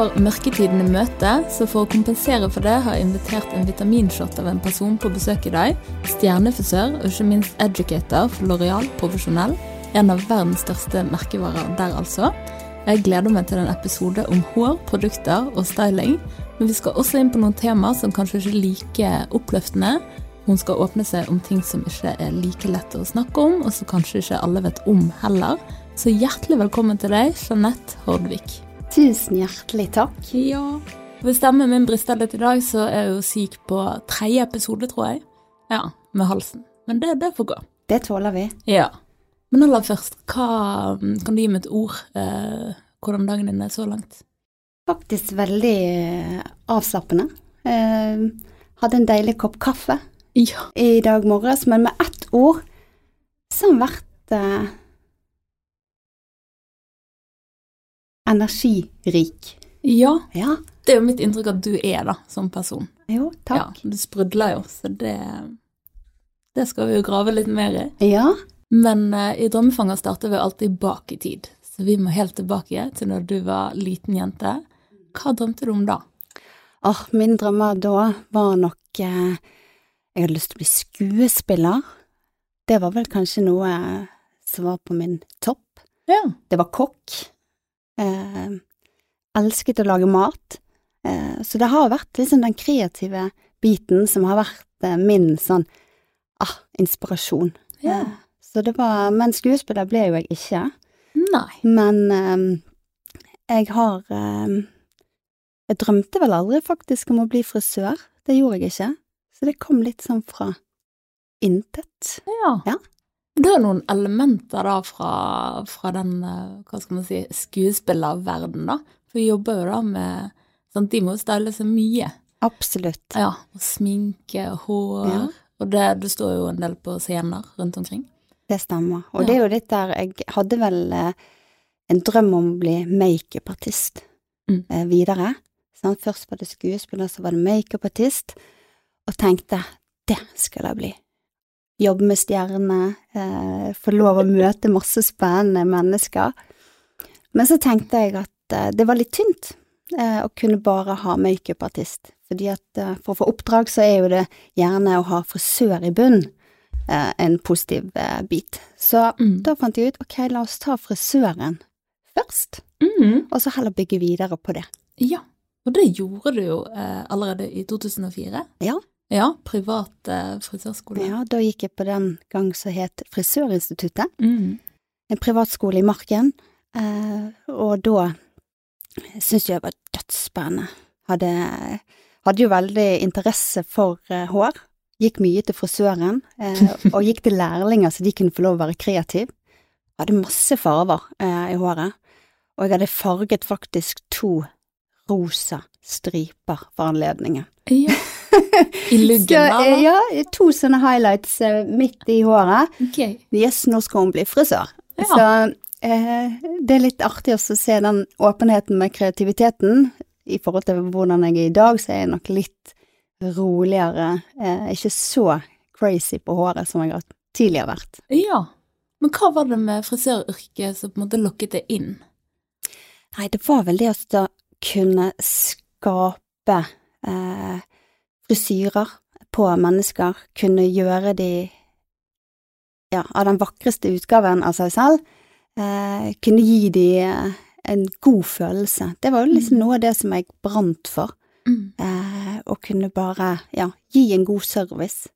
går mørketiden i møte, så for å kompensere for det har jeg invitert en vitaminshot av en person på besøk i dag. Stjernefrisør og ikke minst educator for Loreal Profesjonell. En av verdens største merkevarer der, altså. Jeg gleder meg til en episode om hår, produkter og styling. Men vi skal også inn på noen temaer som kanskje ikke er like oppløftende. Hun skal åpne seg om ting som ikke er like lett å snakke om, og som kanskje ikke alle vet om heller. Så hjertelig velkommen til deg, Jeanette Hordvik. Tusen hjertelig takk. Ja. Hvis stemmen min brister litt i dag, så er jeg jo syk på tredje episode, tror jeg. Ja, med halsen. Men det, det får gå. Det tåler vi. Ja. Men aller først, hva kan du gi meg et ord eh, hvordan dagen din er så langt? Faktisk veldig eh, avslappende. Eh, hadde en deilig kopp kaffe Ja. i dag morges, men med ett ord så har den vært eh, energirik. Ja, Ja, det er jo mitt inntrykk at du er da, som person. jo, takk. Ja, du sprudler jo, så det, det skal vi jo grave litt mer i. Ja, Men uh, i Drømmefanger starter vi alltid bak i tid, så vi må helt tilbake til når du var liten jente. Hva drømte du om da? Åh, min drømmer da var nok eh, Jeg hadde lyst til å bli skuespiller. Det var vel kanskje noe som var på min topp. Ja. Det var kokk. Eh, elsket å lage mat. Eh, så det har vært liksom den kreative biten som har vært eh, min sånn ah, inspirasjon. Ja. Eh, så det var Men skuespiller ble jo jeg ikke. Nei. Men eh, jeg har eh, Jeg drømte vel aldri faktisk om å bli frisør. Det gjorde jeg ikke. Så det kom litt sånn fra intet. Ja. Ja. Det er noen elementer da fra, fra den, eh, hva skal man si, skuespillerverdenen, da. For vi jobber jo da med, sant, de må jo style seg mye. Absolutt. Ja, og sminke, hår, Ja. og det, det står jo en del på scener rundt omkring. Det stemmer. Og Ja. det er jo litt der Jeg hadde vel eh, en drøm om å bli makeupartist Mm. eh, videre. Sånn, Først var det skuespiller, så var det makeupartist. Og tenkte det skal jeg bli. Jobbe med stjerner, eh, få lov å møte masse spennende mennesker. Men så tenkte jeg at eh, det var litt tynt eh, å kunne bare ha makeupartist. Fordi at eh, for å få oppdrag så er jo det gjerne å ha frisør i bunn eh, en positiv eh, bit. Så Mm. da fant jeg ut ok, la oss ta frisøren først, Mm. og så heller bygge videre på det. Ja, og det gjorde du jo allerede i 2004. Ja. Ja, privat eh, frisørskole. Ja, da gikk jeg på den gang som het Frisørinstituttet, Mm. en privatskole i Marken, eh, og da syntes jeg det var dødsspennende. Hadde, hadde jo veldig interesse for eh, hår. Gikk mye til frisøren, og gikk til lærlinger så de kunne få lov å være kreative. Hadde masse farver i håret, og jeg hadde farget faktisk to rosa striper for anledningen. Ja. I luggen, da? eh, ja, to sånne highlights uh, midt i håret. Okay. Yes, nå skal hun bli frisør. Ja. Så uh, det er litt artig å se den åpenheten med kreativiteten. I forhold til hvordan jeg er i dag, så er jeg nok litt roligere. Uh, ikke så crazy på håret som jeg har tidligere vært. Ja. Men hva var det med frisøryrket som på en måte lokket det inn? Nei, det var vel det å kunne skape eh, frisyrer på mennesker, kunne gjøre de ja, av den vakreste utgaven av seg selv, eh, kunne gi de eh, en god følelse. Det var jo liksom Mm. noe av det som jeg brant for, eh, å kunne bare, ja, gi en god service.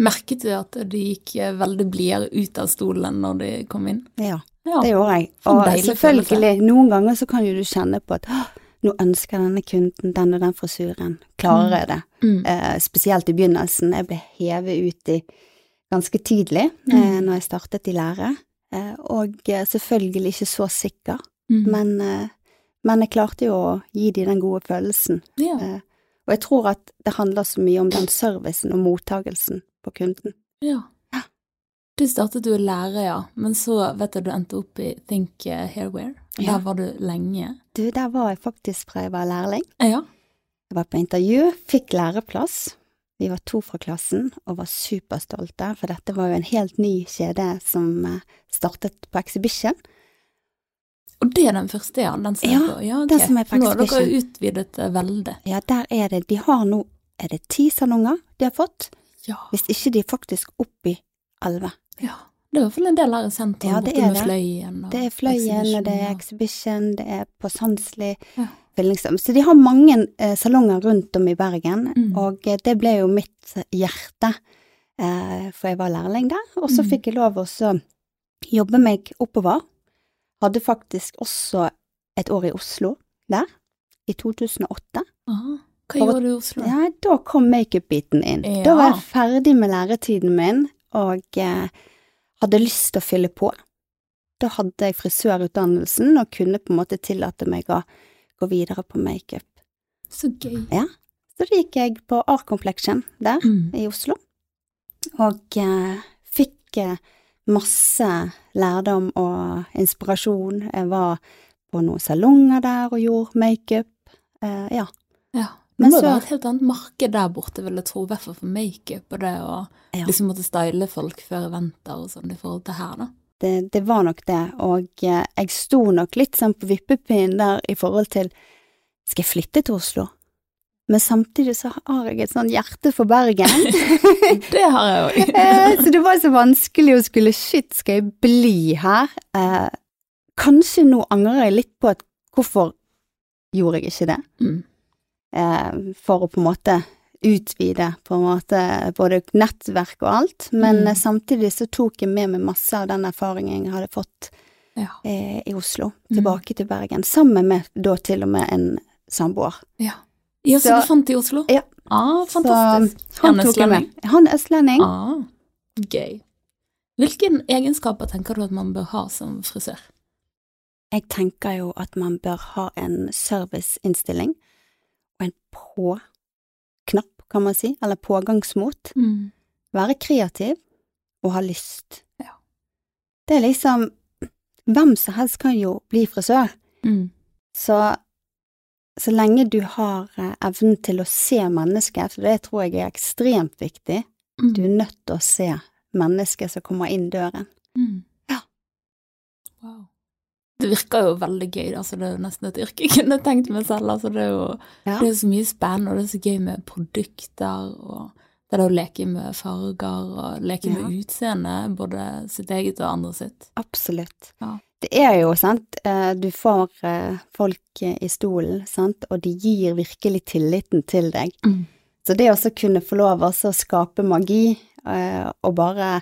Merket du at du gikk eh, veldig blidere ut av stolen når de kom inn? Ja. Ja. Det gjorde jeg. Og deilig selvfølgelig, noen ganger så kan jo du kjenne på at «Åh, nå ønsker denne kunden den og den frisyren. Klarer jeg det? Mm. Eh, spesielt i begynnelsen. Jeg ble hevet ut i ganske tidlig eh, Mm. når jeg startet i lære. Eh, og eh, selvfølgelig ikke så sikker, Mm. men, eh, men jeg klarte jo å gi de den gode følelsen. ja. Eh, og jeg tror at det handler så mye om den servicen og mottagelsen på kunden. ja. Du startet jo i lære, ja, men så vet jeg du endte opp i Think Hairwear. Hairwear. Ja. Der var du lenge. Du, der var jeg faktisk fra jeg var lærling. Ja. Jeg var på intervju, fikk læreplass. Vi var to fra klassen og var superstolte, for dette var jo en helt ny kjede som eh, startet på Exhibition. Og det er den første, ja? Den som Ja, er på ja, okay. den som er på Exhibition. Nå har dere utvidet veldig. Ja, der er det De har nå Er det ti salonger de har fått? Ja. Hvis ikke de faktisk opp i elleve. ja. Det er i hvert fall en del her i sentrum, Ja, det borte med det. Fløyen og Det er Fløyen, og det er Exhibition, det er på Sandsli, Ja. Så de har mange eh, salonger rundt om i Bergen, Mm. og eh, det ble jo mitt hjerte, eh, for jeg var lærling der. Og så Mm. fikk jeg lov å jobbe meg oppover. Hadde faktisk også et år i Oslo der, i 2008. Aha. Hva For- gjorde du i Oslo? Ja, da kom makeup-biten inn. Ja. Da var jeg ferdig med læretiden min, og eh, hadde lyst til å fylle på. Da hadde jeg frisørutdannelsen, og kunne på en måte tillate meg å gå videre på makeup. Så gøy. Ja. Så da gikk jeg på Art Complexion der Mm. i Oslo, og eh, fikk eh, masse lærdom og inspirasjon. Jeg var på noen salonger der og gjorde makeup. Eh, ja. Ja. Men så er det et helt annet marked der borte, vil jeg tro, i hvert fall for makeup og det å Ja. liksom måtte style folk før eventer og sånn i forhold til her, da. det, det var nok det, og eh, jeg sto nok litt sånn på vippepinnen der i forhold til skal jeg flytte til Oslo? Men samtidig så har jeg et sånn hjerte for Bergen. Det har jeg òg. Eh, så det var så vanskelig å skulle shit, skal jeg bli her? Eh, kanskje nå angrer jeg litt på at hvorfor gjorde jeg ikke det? Mm. Eh, for å på en måte utvide på en måte både nettverk og alt, men Mm. eh, samtidig så tok jeg med meg masse av den erfaringen jeg hadde fått Ja. eh, i Oslo, Mm. tilbake til Bergen, sammen med da til og med en samboer. ja. Ja, så, Så- du fant i Oslo? Ja. Ah, Så fantastisk. han Er østlending? Han er østlending. Ah, gøy. Hvilke egenskaper tenker du at man bør ha som frisør? Jeg tenker jo at man bør ha en serviceinnstilling og en på-knapp, kan man si, eller pågangsmot. Mm. Være kreativ og ha lyst. Ja. Det er liksom Hvem som helst kan jo bli frisør, Mm. så så lenge du har eh, evnen til å se mennesket, for det tror jeg er ekstremt viktig, Mm. du er nødt til å se mennesket som kommer inn døren. Mm. Ja. Wow. Det virker jo veldig gøy, altså det er jo nesten et yrke jeg kunne tenkt meg selv. Altså det er jo Ja. det er så mye spennende, og det er så gøy med produkter, og det er å leke med farger, og leke Ja. med utseende, både sitt eget og andre sitt. Absolutt. Ja. Det er jo, sant, eh, du får eh, folk eh, i stolen, sant, og de gir virkelig tilliten til deg. Mm. Så det også kunne få lov til å skape magi, og bare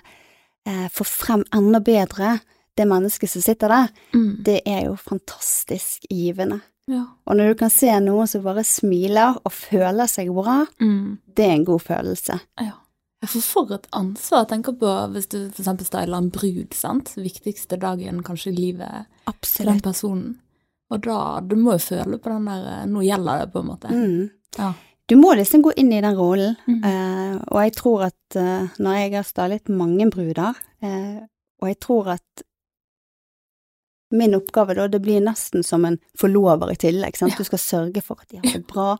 få frem enda bedre det mennesket som sitter der, Mm. det er jo fantastisk givende. Ja. Og når du kan se noen som bare smiler og føler seg bra, Mm. det er en god følelse. Ja. For for et ansvar. Tenker på hvis du eksempel styler en brud, sant. Viktigste dagen kanskje i livet til den personen. Og da, du må jo føle på den der Nå gjelder det, på en måte. Mm. Ja. Du må liksom gå inn i den rollen, Mm. eh, og jeg tror at eh, når jeg har stylet mange bruder, eh, og jeg tror at min oppgave da, det blir nesten som en forlover i tillegg, sant, Ja. du skal sørge for at de har det bra.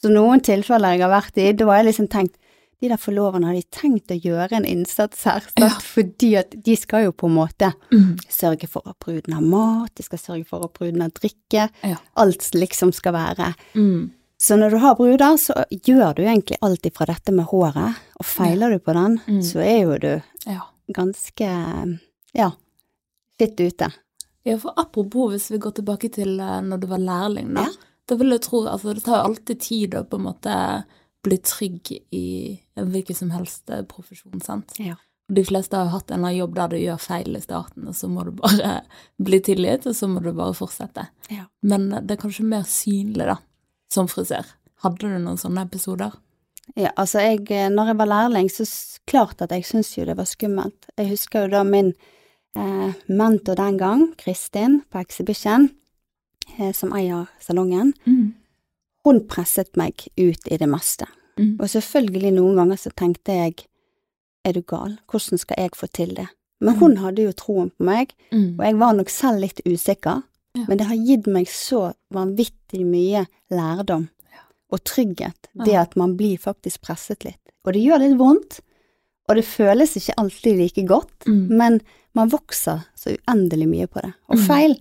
Så noen tilfeller jeg har vært i, da har jeg liksom tenkt, de der forloverne har de tenkt å gjøre en innsats her, Ja. fordi at de skal jo på en måte Mm. sørge for at bruden har mat, de skal sørge for at bruden har drikke, Ja. alt liksom skal være Mm. så når du har bruder, så gjør du egentlig alt ifra dette med håret, og feiler du på den, Mm. så er jo du Ja. ganske, ja, litt ute. Ja, for apropos hvis vi går tilbake til eh, når du var lærling, da. Ja. Da vil jeg tro, altså det tar jo alltid tid å på en måte bli trygg i hvilken som helst eh, profesjon, sant. Ja. De fleste har jo hatt en eller annen jobb der du gjør feil i starten, og så må du bare bli tilgitt, og så må du bare fortsette. Ja. Men det er kanskje mer synlig, da, som frisør. Hadde du noen sånne episoder? Ja, altså jeg, eh, når jeg var lærling, så klart at jeg syntes jo det var skummelt. Jeg husker jo da min eh, mentor den gang, Kristin på Exhibition, eh, som eier salongen, hun presset meg ut i det meste. Mm. Og selvfølgelig noen ganger så tenkte jeg, er du gal, hvordan skal jeg få til det? Men hun hadde jo troen på meg, Mm. og jeg var nok selv litt usikker, Ja. men det har gitt meg så vanvittig mye lærdom og trygghet, det at man blir faktisk presset litt. Og det gjør litt vondt, og det føles ikke alltid like godt, Mm. men man vokser så uendelig mye på det. Og Mm. feil,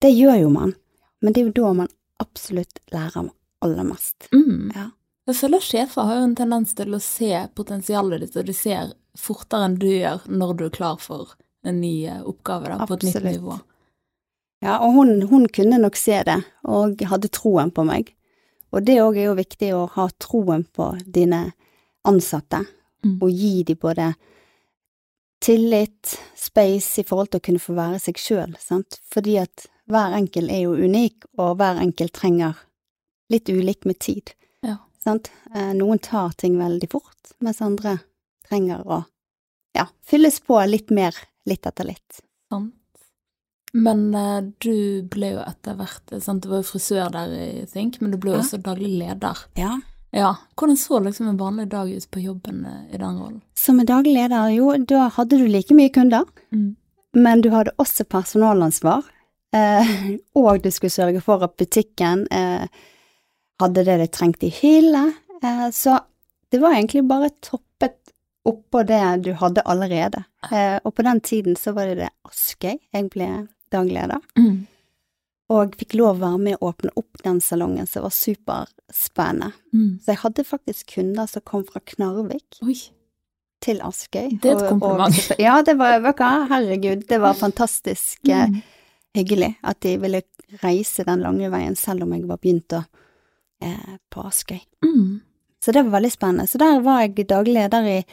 Det gjør jo man, men det er jo da man absolutt lærer aller mest. Mm. Ja. Jeg føler sjefer har jo en tendens til å se potensialet ditt, og de ser fortere enn du gjør når du er klar for en ny eh, oppgave da, på et nytt nivå. Ja, og hun, hun kunne nok se det, og hadde troen på meg. Og det òg er jo viktig å ha troen på dine ansatte, Mm. og gi dem både tillit, space, i forhold til å kunne få være seg sjøl, sant. Fordi at hver enkelt er jo unik, og hver enkelt trenger litt ulik med tid. Ja. Sant? Eh, Noen tar ting veldig fort, mens andre trenger å ja, fylles på litt mer, litt etter litt. Sant. Men eh, du ble jo etter hvert sant? Du var jo frisør der i Think, men du ble jo Ja. også daglig leder. Ja. Ja. Hvordan så liksom en vanlig dag ut på jobben eh, i den rollen? Som en daglig leder, jo, da hadde du like mye kunder, Mm. men du hadde også personalansvar, eh, og du skulle sørge for at butikken eh, hadde det de trengte i hyllene, eh, så det var egentlig bare toppet oppå det du hadde allerede. Eh, og på den tiden så var det det Askøy jeg ble daglig leder, Mm. Og fikk lov å være med å åpne opp den salongen, som var superspennende. Mm. Så jeg hadde faktisk kunder som kom fra Knarvik, Oi. til Askøy. Det er et og- kompliment. Og, ja, det var, herregud, det var fantastisk eh, Mm. hyggelig at de ville reise den lange veien, selv om jeg var begynt å eh, på Askøy. Mm. Så det var veldig spennende. Så der var jeg daglig leder i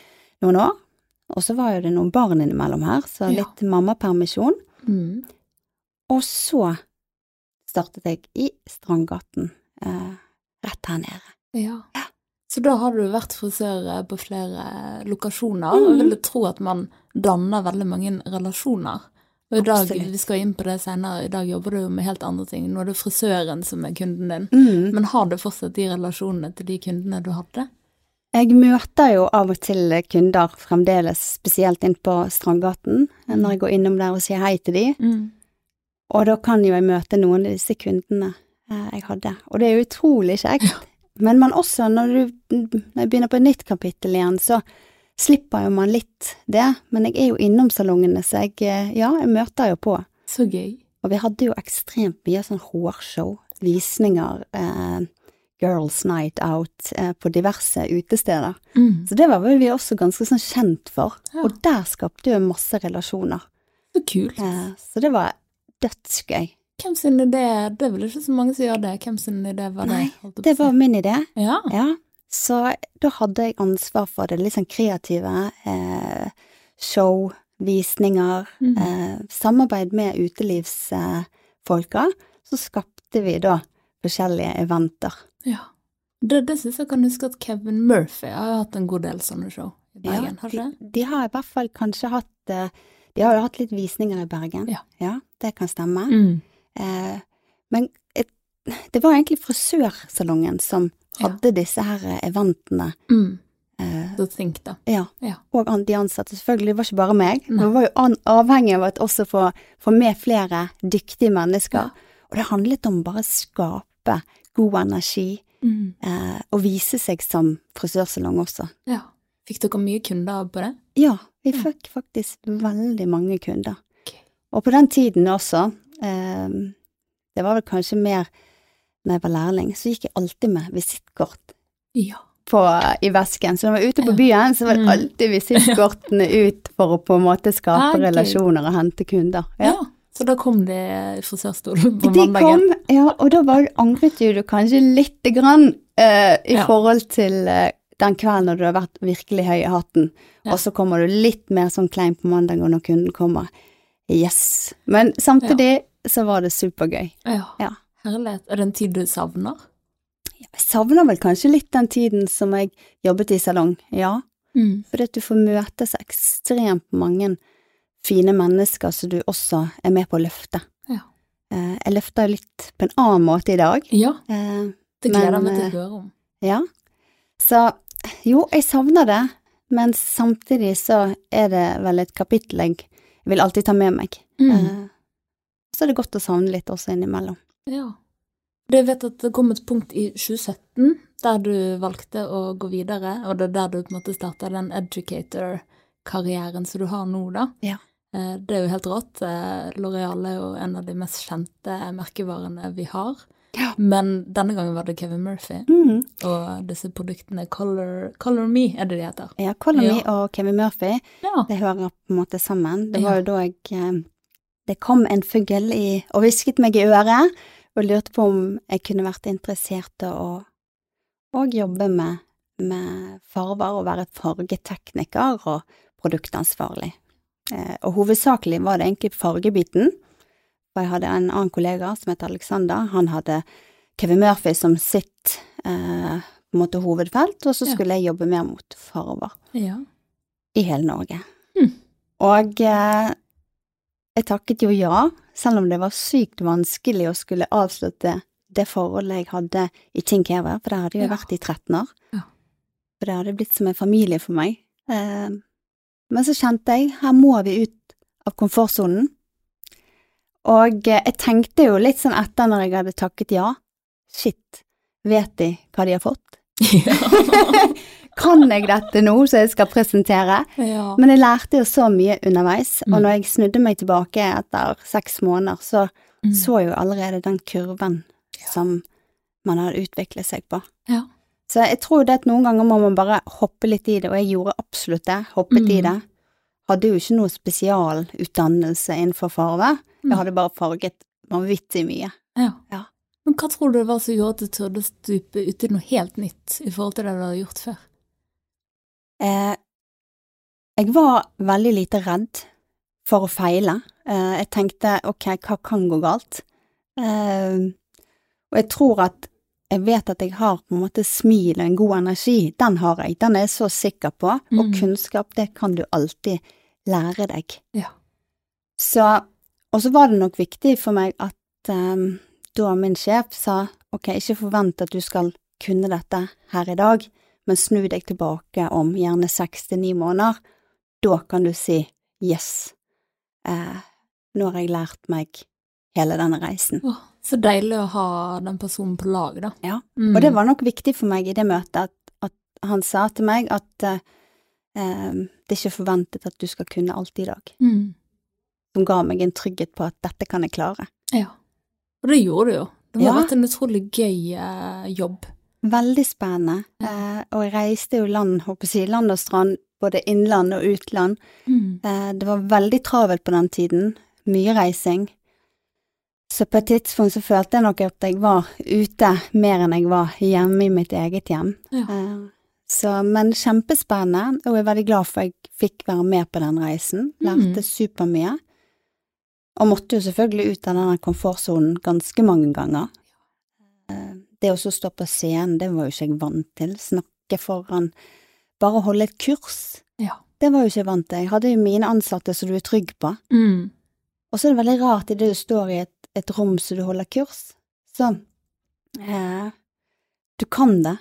noen år, og så var jo det noen barn innimellom her, så Ja. litt mammapermisjon. Mm. Og så startet jeg i Strandgaten, eh, rett her nede. Ja. Så da har du vært frisør eh, på flere lokasjoner, mm. og vil du tro at man danner veldig mange relasjoner. Og i dag, Absolutt. vi skal inn på det senere, i dag jobber du jo med helt andre ting. Nå er det frisøren som er kunden din. Mm. Men har du fortsatt de relasjonene til de kundene du hadde? Jeg møter jo av og til kunder fremdeles, spesielt inn på Strandgaten, når jeg går innom der og sier hei til de. Mm. Og da kan jo jeg møte noen av disse kundene eh, jeg hadde, og det er jo utrolig kjekt. Men man også, når du når jeg begynner på et nytt kapittel igjen, så slipper jo man litt det. Men jeg er jo innom salongene, så jeg, eh, ja, jeg møter jo på. Så gøy. Og vi hadde jo ekstremt mye sånn hårshow, visninger, eh, Girls Night Out eh, på diverse utesteder. Mm. Så det var vel vi også ganske sånn kjent for. Ja. Og der skapte jo masse relasjoner. Så kult. Eh, så det var dødsgøy. Hvem sin idé Det er vel ikke så mange som gjør det. Hvem sin idé var det? Nei, Det var min idé. Ja. Ja, så da hadde jeg ansvar for det litt sånn kreative. Eh, show, visninger, Mm. eh, samarbeid med utelivsfolka. Så skapte vi da forskjellige eventer. ja. Det, det syns jeg kan huske at Kevin Murphy har hatt en god del sånne show i Bergen, har de, det? de har i hvert fall kanskje hatt eh, De har jo hatt litt visninger i Bergen. Ja. det kan stemme. Mm. Eh, men et, det var egentlig frisørsalongen som Ja. hadde disse her eh, eventene. Mm. Eh, think, da. Ja. Ja. Og de ansatte. Selvfølgelig, det var ikke bare meg. Nei. Man var jo avhengig av at også få få med flere dyktige mennesker. Ja. Og det handlet om bare å skape god energi, Mm. eh, og vise seg som frisørsalong også. Ja. Fikk dere mye kunder på det? Ja, vi Ja. fikk faktisk veldig mange kunder. Okay. Og på den tiden også, eh, det var vel kanskje mer når jeg var lærling, så gikk jeg alltid med visittkort Ja. på, i vesken. Så når jeg var ute på byen, så var det Mm. alltid visittkortene ut for å på en måte skape okay. relasjoner og hente kunder. ja. Så da kom det frisørstolen på De mandagen? kom, ja, og da var, angret jo du kanskje lite grann eh, i Ja. forhold til eh, den kvelden når du har vært virkelig høy i hatten, Ja. og så kommer du litt mer sånn klein på mandag når kunden kommer. Yes. Men samtidig så var det supergøy. Ja. Ja. Herlighet. Er det en tid du savner? Jeg savner vel kanskje litt den tiden som jeg jobbet i salong, ja. Mm. Fordi at du får møte så ekstremt mange fine mennesker som du også er med på å løfte. Ja. Eh, jeg løfter litt på en annen måte i dag. Ja, Eh, det gleder jeg meg til eh, å høre om. ja. Så jo, jeg savner det, men samtidig så er det vel et kapittel jeg vil alltid ta med meg. Mm. Eh, så er det godt å savne litt også innimellom. Ja. Jeg vet at det kom et punkt i 2017 der du valgte å gå videre, og det er der du på en måte starta den educator-karrieren som du har nå, da. Ja. Eh, Det er jo helt rått. Eh, L'Oreal er jo en av de mest kjente merkevarene vi har. Ja. Men denne gangen var det Kevin Murphy, mm. og disse produktene Color, Color Me er det de heter. Ja, Color Me og Kevin Murphy, Ja. det hører på en måte sammen. Det Ja. var jo da jeg eh, Det kom en fugl i, og hvisket meg i øret, og lurte på om jeg kunne vært interessert i å jobbe med, med farver og være fargetekniker og produktansvarlig. Eh, og hovedsakelig var det egentlig fargebiten, for jeg hadde en annen kollega som het Alexander, han hadde Kevin Murphy som sitt eh, på en måte hovedfelt, og så Ja. skulle jeg jobbe mer mot farver ja. i hele Norge. Mm. Og eh, jeg takket jo ja, selv om det var sykt vanskelig å skulle avslutte det forholdet jeg hadde i Care, for det hadde jo Ja. vært i 13 år. Ja. For det hadde blitt som en familie for meg. Eh, men så kjente jeg, her må vi ut av komfortsonen. Og eh, jeg tenkte jo litt sånn etter når jeg hadde takket ja, shit, vet de hva de har fått? kan jeg dette nå, så jeg skal presentere? ja. Men jeg lærte jo så mye underveis, og Mm. når jeg snudde meg tilbake etter seks måneder, så Mm. så jeg jo allerede den kurven som man hadde utviklet seg på. Ja. Så jeg tror det at noen ganger må man bare hoppe litt i det, og jeg gjorde absolutt det, hoppet i Mm. det. Hadde jo ikke noe spesialutdannelse innenfor farve. Jeg hadde bare farget vanvittig mye. Ja. Ja. Men hva tror du det var som gjorde at du turde å stupe uti noe helt nytt i forhold til det du hadde gjort før? Eh, jeg var veldig lite redd for å feile. Eh, jeg tenkte ok, hva kan gå galt? Eh, og jeg tror at jeg vet at jeg har på en måte smil og en god energi. Den har jeg, den er jeg så sikker på. Og Mm. kunnskap, det kan du alltid lære deg. Ja. Så, og så var det nok viktig for meg at um, da min sjef sa ok, ikke forvent at du skal kunne dette her i dag, men snu deg tilbake om gjerne seks til ni måneder. Da kan du si yes, eh, nå har jeg lært meg hele denne reisen. Oh, så deilig å ha den personen på lag, da. Ja. Mm. Og det var nok viktig for meg i det møtet at, at han sa til meg at eh, eh, det er ikke forventet at du skal kunne alt i dag. mm. Som ga meg en trygghet på at dette kan jeg klare. Ja. Og det gjorde du jo. Det må Ja. ha vært en utrolig gøy eh, jobb. Veldig spennende. Eh, og jeg reiste jo land, håper jeg, land og strand, både innland og utland. Mm. Eh, det var veldig travelt på den tiden. Mye reising. Så på et tidspunkt så følte jeg nok at jeg var ute mer enn jeg var hjemme i mitt eget hjem. Ja. Eh, så, men kjempespennende, og jeg er veldig glad for at jeg fikk være med på den reisen. Lærte mm. supermye. Og måtte jo selvfølgelig ut av denne komfortsonen ganske mange ganger. Eh, Det å stå på scenen, det var jo ikke jeg vant til. Snakke foran Bare holde et kurs. Ja. Det var jo ikke jeg vant til. Jeg hadde jo mine ansatte som du er trygg på. Mm. Og så er det veldig rart idet du står i et, et rom så du holder kurs, så eh, Du kan det,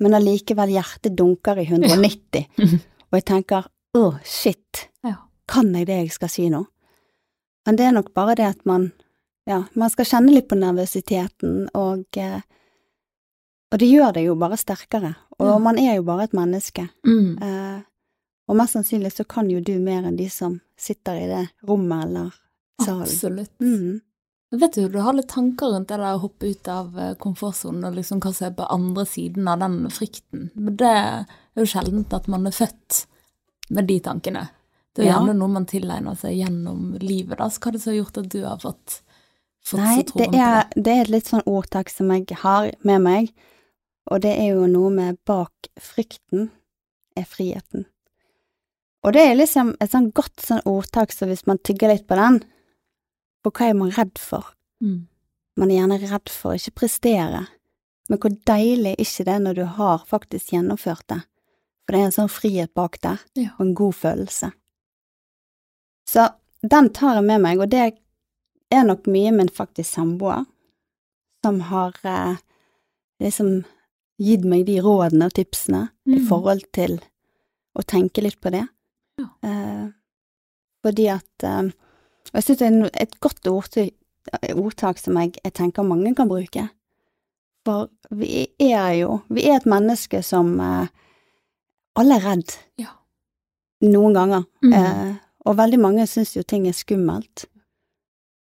men allikevel hjertet dunker i 190, og jeg tenker å, shit, Ja. kan jeg det jeg skal si nå? Men det er nok bare det at man ja, man skal kjenne litt på nervøsiteten, og eh, og det gjør det jo bare sterkere, og Ja. man er jo bare et menneske. Mm. Eh, og mest sannsynlig så kan jo du mer enn de som sitter i det rommet eller salen. Absolutt. Mm. Vet du, du har litt tanker rundt det der å hoppe ut av eh, komfortsonen og liksom hva som er på andre siden av den frykten. Men det er jo sjeldent at man er født med de tankene. Det er jo gjerne noe man tilegner seg gjennom livet, da. Så hva er det som har gjort at du har fått, fått Nei, så troen det på det? det er et litt sånn ordtak som jeg har med meg, og det er jo noe med bak frykten er friheten. Og det er liksom et sånn godt sånn ordtak, så hvis man tygger litt på den, for hva er man redd for? Mm. Man er gjerne redd for å ikke prestere, men hvor deilig er ikke det når du har faktisk gjennomført det? For det er en sånn frihet bak der, Ja. og en god følelse. Så den tar jeg med meg, og det er nok mye min faktisk samboer som har eh, liksom gitt meg de rådene og tipsene i Mm. forhold til å tenke litt på det. Ja. Eh, fordi at eh, Og jeg synes det er et godt ordtak, ordtak som jeg, jeg tenker mange kan bruke. For vi er jo Vi er et menneske som eh, Alle er redd Ja. noen ganger. Mm. Og veldig mange syns jo ting er skummelt.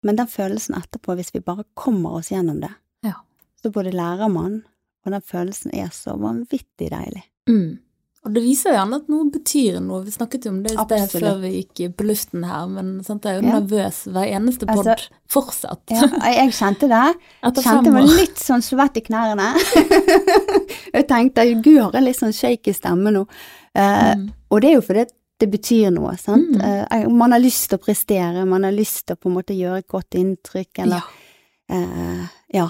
Men den følelsen etterpå, hvis vi bare kommer oss gjennom det, Ja. så både lærer man, og den følelsen er så vanvittig deilig. Mm. Og det viser jo gjerne at noe betyr noe. Vi snakket jo om det i sted før vi gikk på luften her, men sant, jeg er jo Ja. nervøs hver eneste pod Altså- fortsatt. Ja, jeg kjente det. Etter Kjente meg litt sånn svett i knærne. jeg tenkte gud, har jeg litt sånn shaky stemme nå? Uh, Mm. Og det er jo fordi det betyr noe, sant. Mm. Eh, man har lyst til å prestere, man har lyst til å på en måte gjøre et godt inntrykk, eller Ja, eh, Ja.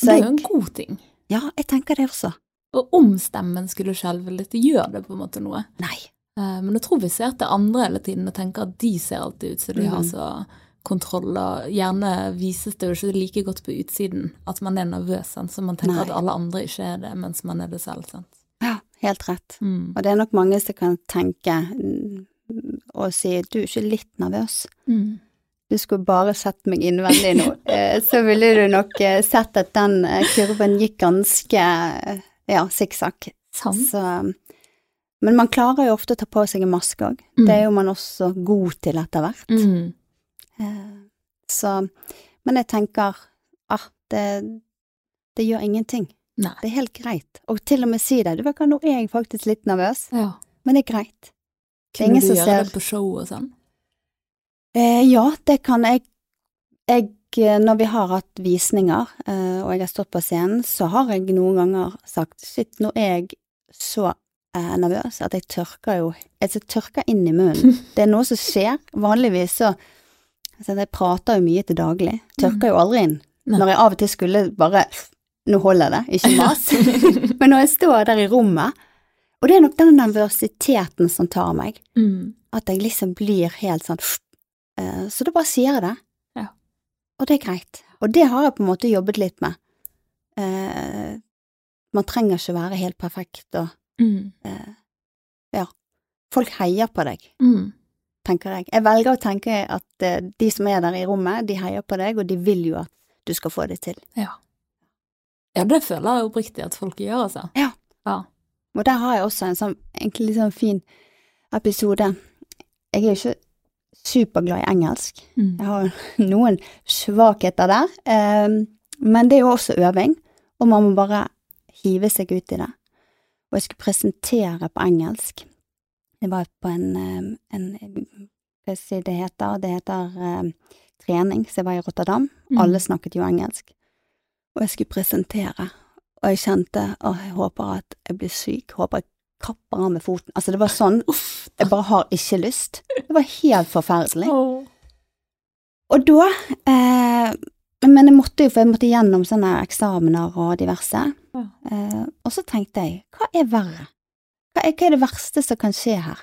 Så det er jo en god ting. ja, jeg tenker det også. Og om stemmen skulle skjelve litt, gjør det på en måte noe. Nei. Eh, Men jeg tror vi ser til andre hele tiden og tenker at de ser alltid ut som de har Mhm. så kontroll, og gjerne vises det jo ikke like godt på utsiden at man er nervøs, sant? så man tenker Nei. at alle andre ikke er det, mens man er det selv. Sant? Ja, helt rett. Mm. Og det er nok mange som kan tenke mm, og si du er ikke litt nervøs. Mm. Du skulle bare sett meg innvendig nå, eh, så ville du nok eh, sett at den eh, kurven gikk ganske ja, sikksakk. Så Men man klarer jo ofte å ta på seg en maske òg. Mm. Det er jo man også god til etter hvert. Mm. Så Men jeg tenker ah, det, det gjør ingenting. Nei. Det er helt greit. Og til og med si det. Du vet hva, nå er jeg faktisk litt nervøs, Ja. men det er greit. Det er Kunne du gjøre det på show og sånn? Eh, ja, det kan jeg. jeg. eh, Når vi har hatt visninger, eh, og jeg har stått på scenen, så har jeg noen ganger sagt shit, nå er jeg så eh, nervøs at jeg tørker jo Jeg tørker inn i munnen. Det er noe som skjer. Vanligvis så altså Jeg prater jo mye til daglig. Tørker jo aldri inn. Når jeg av og til skulle bare Nå holder det, ikke mas. Men når jeg står der i rommet, og det er nok den nervøsiteten som tar meg, Mm. at jeg liksom blir helt sånn uh, Så da bare sier jeg det. Ja. Og det er greit. Og det har jeg på en måte jobbet litt med. Uh, man trenger ikke være helt perfekt, og Mm. uh, ja. Folk heier på deg, Mm. tenker jeg. Jeg velger å tenke at de som er der i rommet, de heier på deg, og de vil jo at du skal få det til. Ja. Ja, det føler jeg oppriktig at folk gjør, altså. Ja. Ja. Og der har jeg også en sånn egentlig litt sånn fin episode. Jeg er jo ikke superglad i engelsk. Mm. Jeg har noen svakheter der, Um, men det er jo også øving, og man må bare hive seg ut i det. Og jeg skulle presentere på engelsk. Det var på en, eh, en Hva skal jeg si det heter? Det heter eh, trening, så jeg var i Rotterdam. Mm. Alle snakket jo engelsk. Og jeg skulle presentere, og jeg kjente å, jeg håper at jeg blir syk, håper jeg kapper av med foten. Altså, det var sånn, Uff. jeg bare har ikke lyst. Det var helt forferdelig. Og da eh, Men jeg måtte jo, for jeg måtte gjennom sånne eksamener og diverse. Eh, og så tenkte jeg, hva er verre? Hva er, hva er det verste som kan skje her?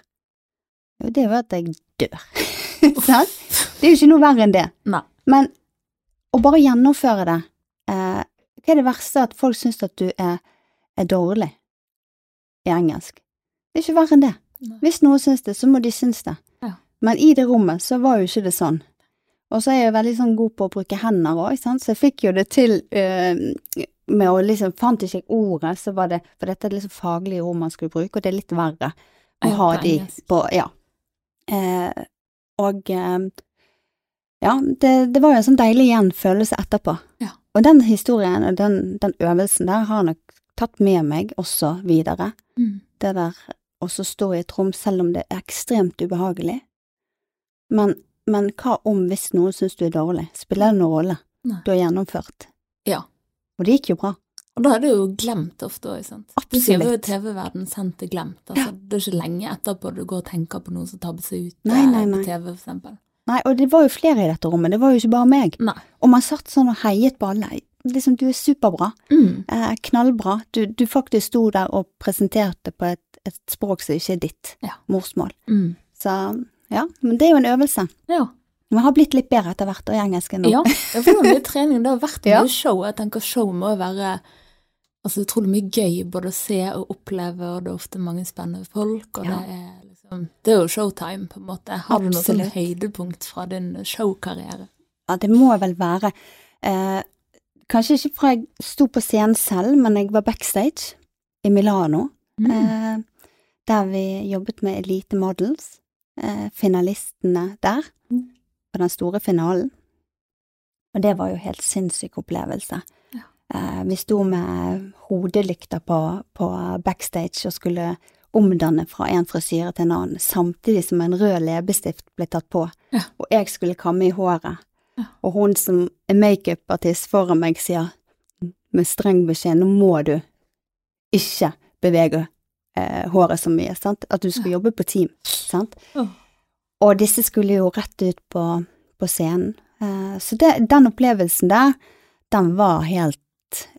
Jo, det er jo at jeg dør. Sant? Det er jo ikke noe verre enn det. Nei. Men å bare gjennomføre det Hva er det verste? At folk syns at du er, er dårlig i engelsk. Det er ikke verre enn det. Nei. Hvis noen syns det, så må de synes det. Ja. Men i det rommet så var jo ikke det sånn. Og så er jeg veldig sånn god på å bruke hender òg, så jeg fikk jo det til eh, med å liksom Fant ikke jeg ordet, så var det For dette er liksom faglige ord man skulle bruke, og det er litt verre å ha på de på Ja. Eh, og eh, ja, det, det var jo en sånn deilig igjen følelse etterpå. Ja. Og den historien og den, den øvelsen der har nok tatt med meg også videre. Mm. Det der å så stå i et rom selv om det er ekstremt ubehagelig. Men, men hva om hvis noen syns du er dårlig? Spiller det noen rolle? Nei. Du har gjennomført. Ja. Og det gikk jo bra. Og da er det jo glemt ofte òg, sant. Det sier jo Absolutt. TV-verden sendt til glemt. Altså, Det er ikke lenge etterpå du går og tenker på noen som tabber seg ut Nei, eh, nei, nei. på TV, for eksempel. Nei, og det var jo flere i dette rommet, det var jo ikke bare meg. Nei. Og man satt sånn og heiet på alle. Liksom, du er superbra. Mm. Eh, knallbra. Du, du faktisk sto der og presenterte på et, et språk som ikke er ditt Ja. morsmål. Mm. Så ja, men det er jo en øvelse. Ja. Vi har blitt litt bedre etter hvert i engelsken nå. Ja, jeg får mye trening. Det har vært mye Ja. show. Jeg tenker show må være altså, utrolig mye gøy både å se og oppleve, og det er ofte mange spennende folk, og Ja. det er liksom Det er jo showtime, på en måte. Har du noe sånn høydepunkt fra din showkarriere? Ja, det må vel være eh, Kanskje ikke fra jeg sto på scenen selv, men jeg var backstage i Milano, Mm. eh, der vi jobbet med Elite Models. eh, finalistene der, Mm. på den store finalen. Og det var jo helt sinnssyk opplevelse. Ja. Eh, vi sto med hodelykter på, på backstage og skulle omdanne fra en frisyre til en annen, samtidig som en rød leppestift ble tatt på, Ja. og jeg skulle kamme i håret. Ja. Og hun som er makeupartist foran meg sier med streng beskjed, nå må du ikke bevege eh, håret så mye, sant? At du skal Ja. jobbe på team, sant? Og disse skulle jo rett ut på, på scenen. Eh, så det, den opplevelsen der, den var helt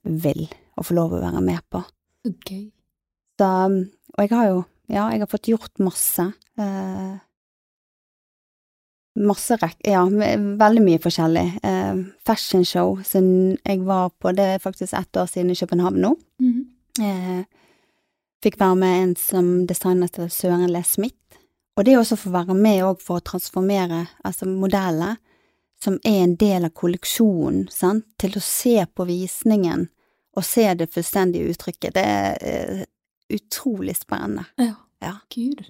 vill å få lov å være med på. Okay. Så, og jeg har jo, ja, jeg har fått gjort masse. Eh, masse rekk, ja, veldig mye forskjellig. Eh, fashionshow som jeg var på, det er faktisk ett år siden i København nå. Mhm. Eh, fikk være med en som designet til Søren Le Smith. Og det også få være med òg for å transformere altså modeller som er en del av kolleksjonen, sant, til å se på visningen og se det fullstendige uttrykket. Det er eh, utrolig spennende. Ja. Ja. Gud.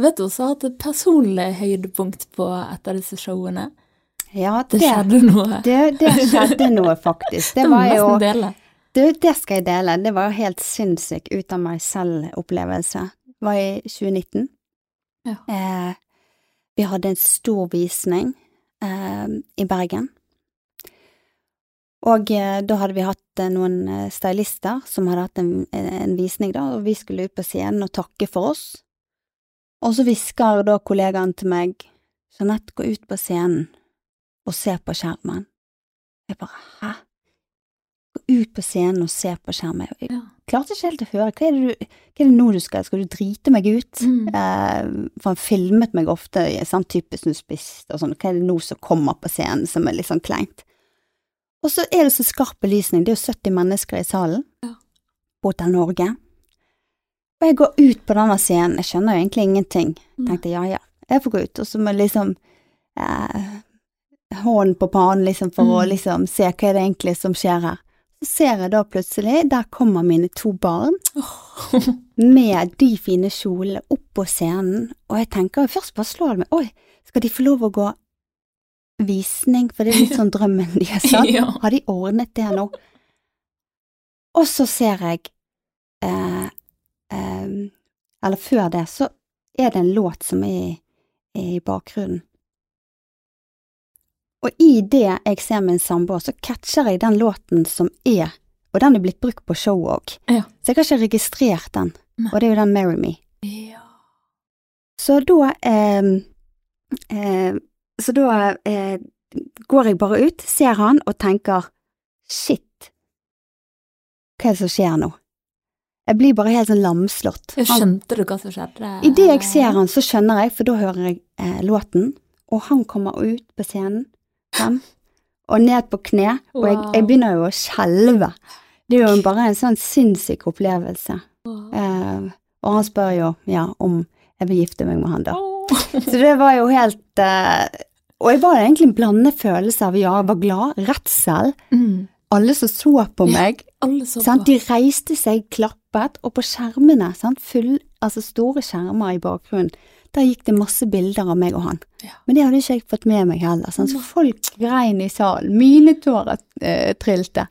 Vet du også har hatt et personlig høydepunkt på et av disse showene. Ja, Det det, skjedde noe. det, det skjedde noe, faktisk. Det Det var jo dele. Du, det skal jeg dele. Det var jo helt sinnssyk ut av meg selv-opplevelse. Det var i 2019. Ja. Eh, vi hadde en stor visning eh, i Bergen. Og eh, da hadde vi hatt eh, noen eh, stylister som hadde hatt en, en visning, da, og vi skulle ut på scenen og takke for oss. Og så hvisker da kollegaen til meg, Jeanette, gå ut på scenen og se på skjermen. Jeg bare, hæ? Gå ut på scenen og se på skjermen. Jeg Ja. klarte ikke helt å høre. Hva er det, du, hva er det nå du skal? Skal du drite meg ut? Mm. Eh, for han filmet meg ofte sånn typisk som du spiste og sånn. Hva er det nå som kommer på scenen som er litt sånn kleint? Og så er det så skarp belysning. Det er jo 70 mennesker i salen Ja. på Hotell Norge. Og jeg går ut på denne scenen. Jeg skjønner jo egentlig ingenting. Mm. Tenkte ja, ja, jeg får gå ut. Og så med liksom eh, hånden på pannen liksom for å Mm. liksom se hva er det egentlig som skjer her. Så ser jeg da plutselig, der kommer mine to barn oh. med de fine kjolene opp på scenen, og jeg tenker først bare slår det meg, oi, skal de få lov å gå visning, for det er litt sånn drømmen deres, sant? Ja. Har de ordnet det nå? Og så ser jeg, eh, eh, eller før det, så er det en låt som er, er i bakgrunnen. Og i det jeg ser min samboer, så catcher jeg den låten som er, og den er blitt brukt på show òg. Ja. Så jeg har ikke registrert den, Nei. og det er jo den Marry Me. Ja. Så da eh, eh, Så da eh, går jeg bare ut, ser han og tenker shit, hva er det som skjer nå? Jeg blir bare helt sånn lamslått. Skjønte du hva som skjedde? Idet jeg ser han, så skjønner jeg, for da hører jeg eh, låten, og han kommer ut på scenen, frem, og ned på kne, og jeg, jeg begynner jo å skjelve. Det er jo bare en sånn sinnssyk opplevelse. Eh, og han spør jo, ja, om jeg vil gifte meg med han da. Så det var jo helt eh, Og jeg var egentlig en blandet følelse av ja, jeg var glad, redsel. Mm. Alle som så på Ja, meg, Alle så på. de reiste seg, klappet, og på skjermene? Full, altså store skjermer i bakgrunnen, der gikk det masse bilder av meg og han. Ja. Men det hadde ikke jeg fått med meg heller. Sant? Så folk grein i salen, mine tårer eh, trilte.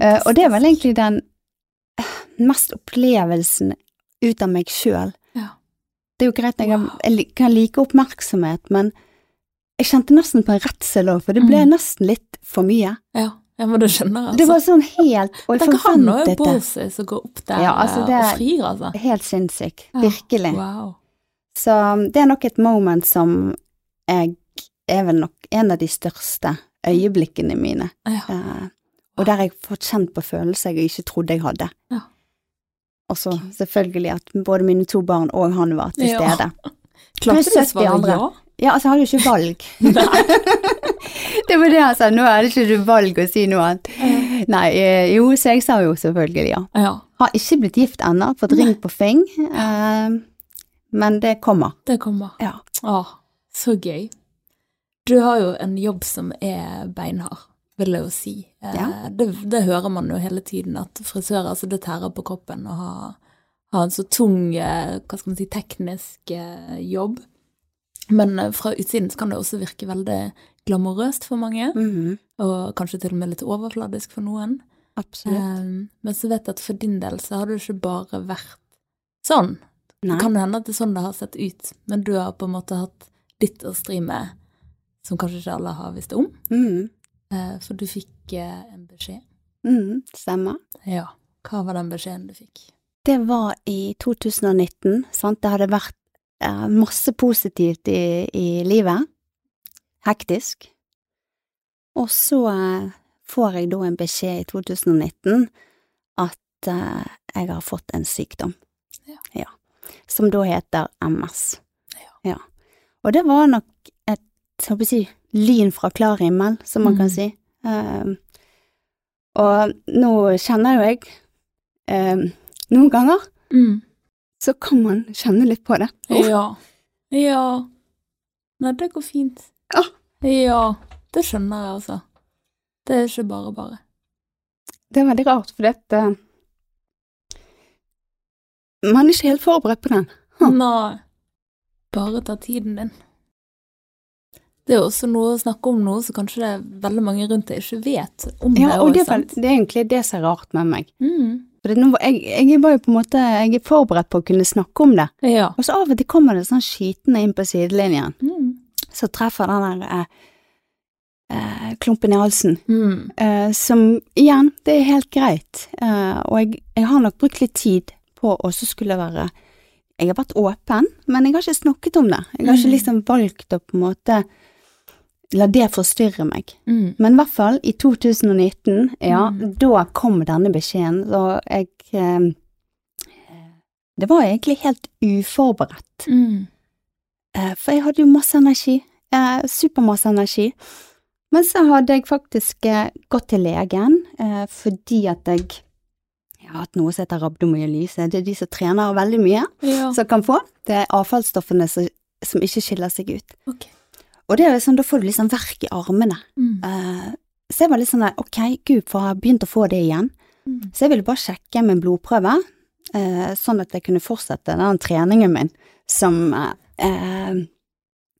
Eh, og det er vel egentlig den eh, mest opplevelsen ut av meg sjøl. Ja. Det er jo greit, jeg, jeg kan like oppmerksomhet, men jeg kjente nesten på en redsel òg, for det ble Mm. nesten litt for mye. Ja. ja, men du skjønner, altså. Det var sånn helt Og jeg Tenk forventet det. Borsig som går opp der Ja, altså, det- og frir, altså. Helt sinnssykt. Ja. Virkelig. Wow. Så um, det er nok et moment som jeg er vel nok en av de største øyeblikkene mine. Ja. Uh, og der jeg fått kjent på følelser jeg ikke trodde jeg hadde. Ja. Og så selvfølgelig at både mine to barn og han var til Ja. stede. Klarte Pluss du å 70 svare ja? Ja, altså, hadde jo ikke valg. det var det han sa, nå hadde ikke du valg å si noe annet. Nei, eh, jo, så jeg sa jo selvfølgelig ja. Ja, Har ikke blitt gift ennå, fått ring på fing, uh, men det kommer. det kommer. Ja. Åh, så gøy. Du har jo en jobb som er beinhard, vil jeg jo si. Eh, Ja. Det, det hører man jo hele tiden, at frisører, altså det tærer på kroppen å ha, ha en så tung, eh, hva skal man si, teknisk eh, jobb. Men eh, fra utsiden så kan det også virke veldig glamorøst for mange, Mhm. og kanskje til og med litt overfladisk for noen. Absolutt. Um, men så vet jeg at for din del så har det ikke bare vært sånn. Nei. Det kan hende at det er sånn det har sett ut, men du har på en måte hatt ditt å stri med som kanskje ikke alle har visst om. Mhm. Uh, For du fikk uh, en beskjed. Mm, Stemmer. Ja. Hva var den beskjeden du fikk? Det var i 2019, sant. Det hadde vært masse positivt i, i livet. Hektisk. Og så eh, får jeg da en beskjed i 2019 at eh, jeg har fått en sykdom. Ja. Som da heter MS. Ja. Og det var nok et, håper å si, lyn fra klar himmel, som man kan Mm. si. Um, og nå kjenner jo jeg um, Noen ganger Mm. Så kan man kjenne litt på det. Ja. Ja. Nei, det går fint. Ja. Ja. Det skjønner jeg, altså. Det er ikke bare bare. Det er veldig rart, for dette Man er ikke helt forberedt på den. Huh. Nei. Bare ta tiden din. Det er også noe å snakke om nå, så kanskje det er veldig mange rundt deg ikke vet om Ja, det og det er, vel, det er egentlig det som er rart med meg. Mm. For det, nå, jeg, jeg var jo på en måte Jeg er forberedt på å kunne snakke om det. Ja. Og så av og til kommer det sånn skitende inn på sidelinjen. Mm. Så treffer den der eh, eh, klumpen i halsen. Mm. Eh, som igjen, det er helt greit. Eh, og jeg, jeg har nok brukt litt tid på å også skulle være Jeg har vært åpen, men jeg har ikke snakket om det. Jeg har ikke Mm. liksom valgt å på en måte la det forstyrre meg. Mm. Men i hvert fall i 2019, ja, Mm. da kom denne beskjeden, og jeg eh, Det var egentlig helt uforberedt. Mm. Eh, For jeg hadde jo masse energi, eh, supermasse energi. Men så hadde jeg faktisk eh, gått til legen eh, fordi at jeg, jeg har hatt noe som heter rabdomyolyse. Det er de som trener veldig mye, Ja. som kan få. Det er avfallsstoffene som, som ikke skiller seg ut. Ok. Og det er sånn, da får du liksom verk i armene. Mm. Uh, så jeg var litt sånn der, ok, gud, for jeg har begynt å få det igjen. Mm. Så jeg ville bare sjekke med en blodprøve, uh, sånn at jeg kunne fortsette den treningen min, som uh,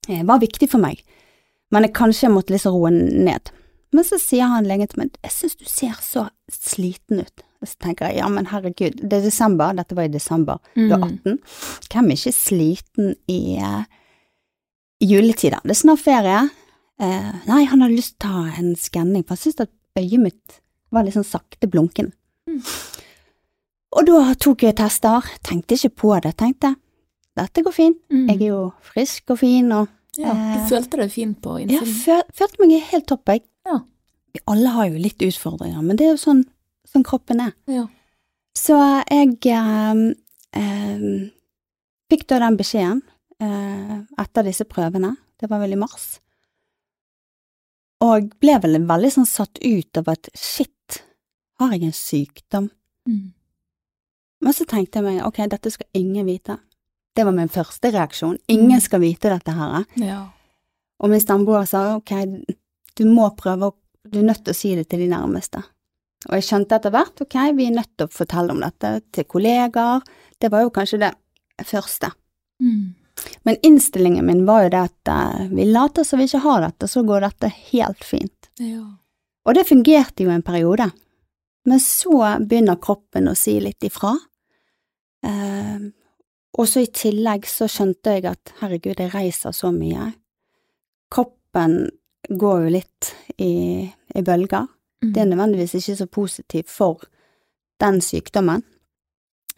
var viktig for meg. Men jeg kanskje måtte liksom roe ned. Men så sier han legen til meg, jeg synes du ser så sliten ut. Og så tenker jeg, ja men herregud, det er desember, dette var i desember, du er Mm. 18. Hvem er ikke sliten i, i juletider? Det er snart ferie. Eh, nei, han hadde lyst til å ta en skanning, for han syntes at øyet mitt var litt sånn sakte blunkende. Mm. Og da tok jeg tester, tenkte ikke på det, tenkte dette går fint, Mm. jeg er jo frisk og fin og Ja, du eh, følte deg fin på ja, innsiden? føl, følte meg helt topp, jeg. Ja. Vi alle har jo litt utfordringer, men det er jo sånn, sånn kroppen er. Ja. Så jeg eh, eh, fikk da den beskjeden etter disse prøvene, det var vel i mars, og ble vel veldig sånn satt ut av at shit, har jeg en sykdom? Mm. Men så tenkte jeg meg, ok, dette skal ingen vite. Det var min første reaksjon, ingen Mm. skal vite dette her. ja. Og min samboer sa ok, du må prøve, å- du er nødt til å si det til de nærmeste. Og jeg skjønte etter hvert, ok, vi er nødt til å fortelle om dette til kollegaer, det var jo kanskje det første. Mm. Men innstillingen min var jo det at eh, vi later som vi ikke har dette, så går dette helt fint. ja. Og det fungerte jo en periode. Men så begynner kroppen å si litt ifra. Eh, og så i tillegg så skjønte jeg at herregud, jeg reiser så mye. Kroppen går jo litt i, i bølger. Mm. Det er nødvendigvis ikke så positivt for den sykdommen.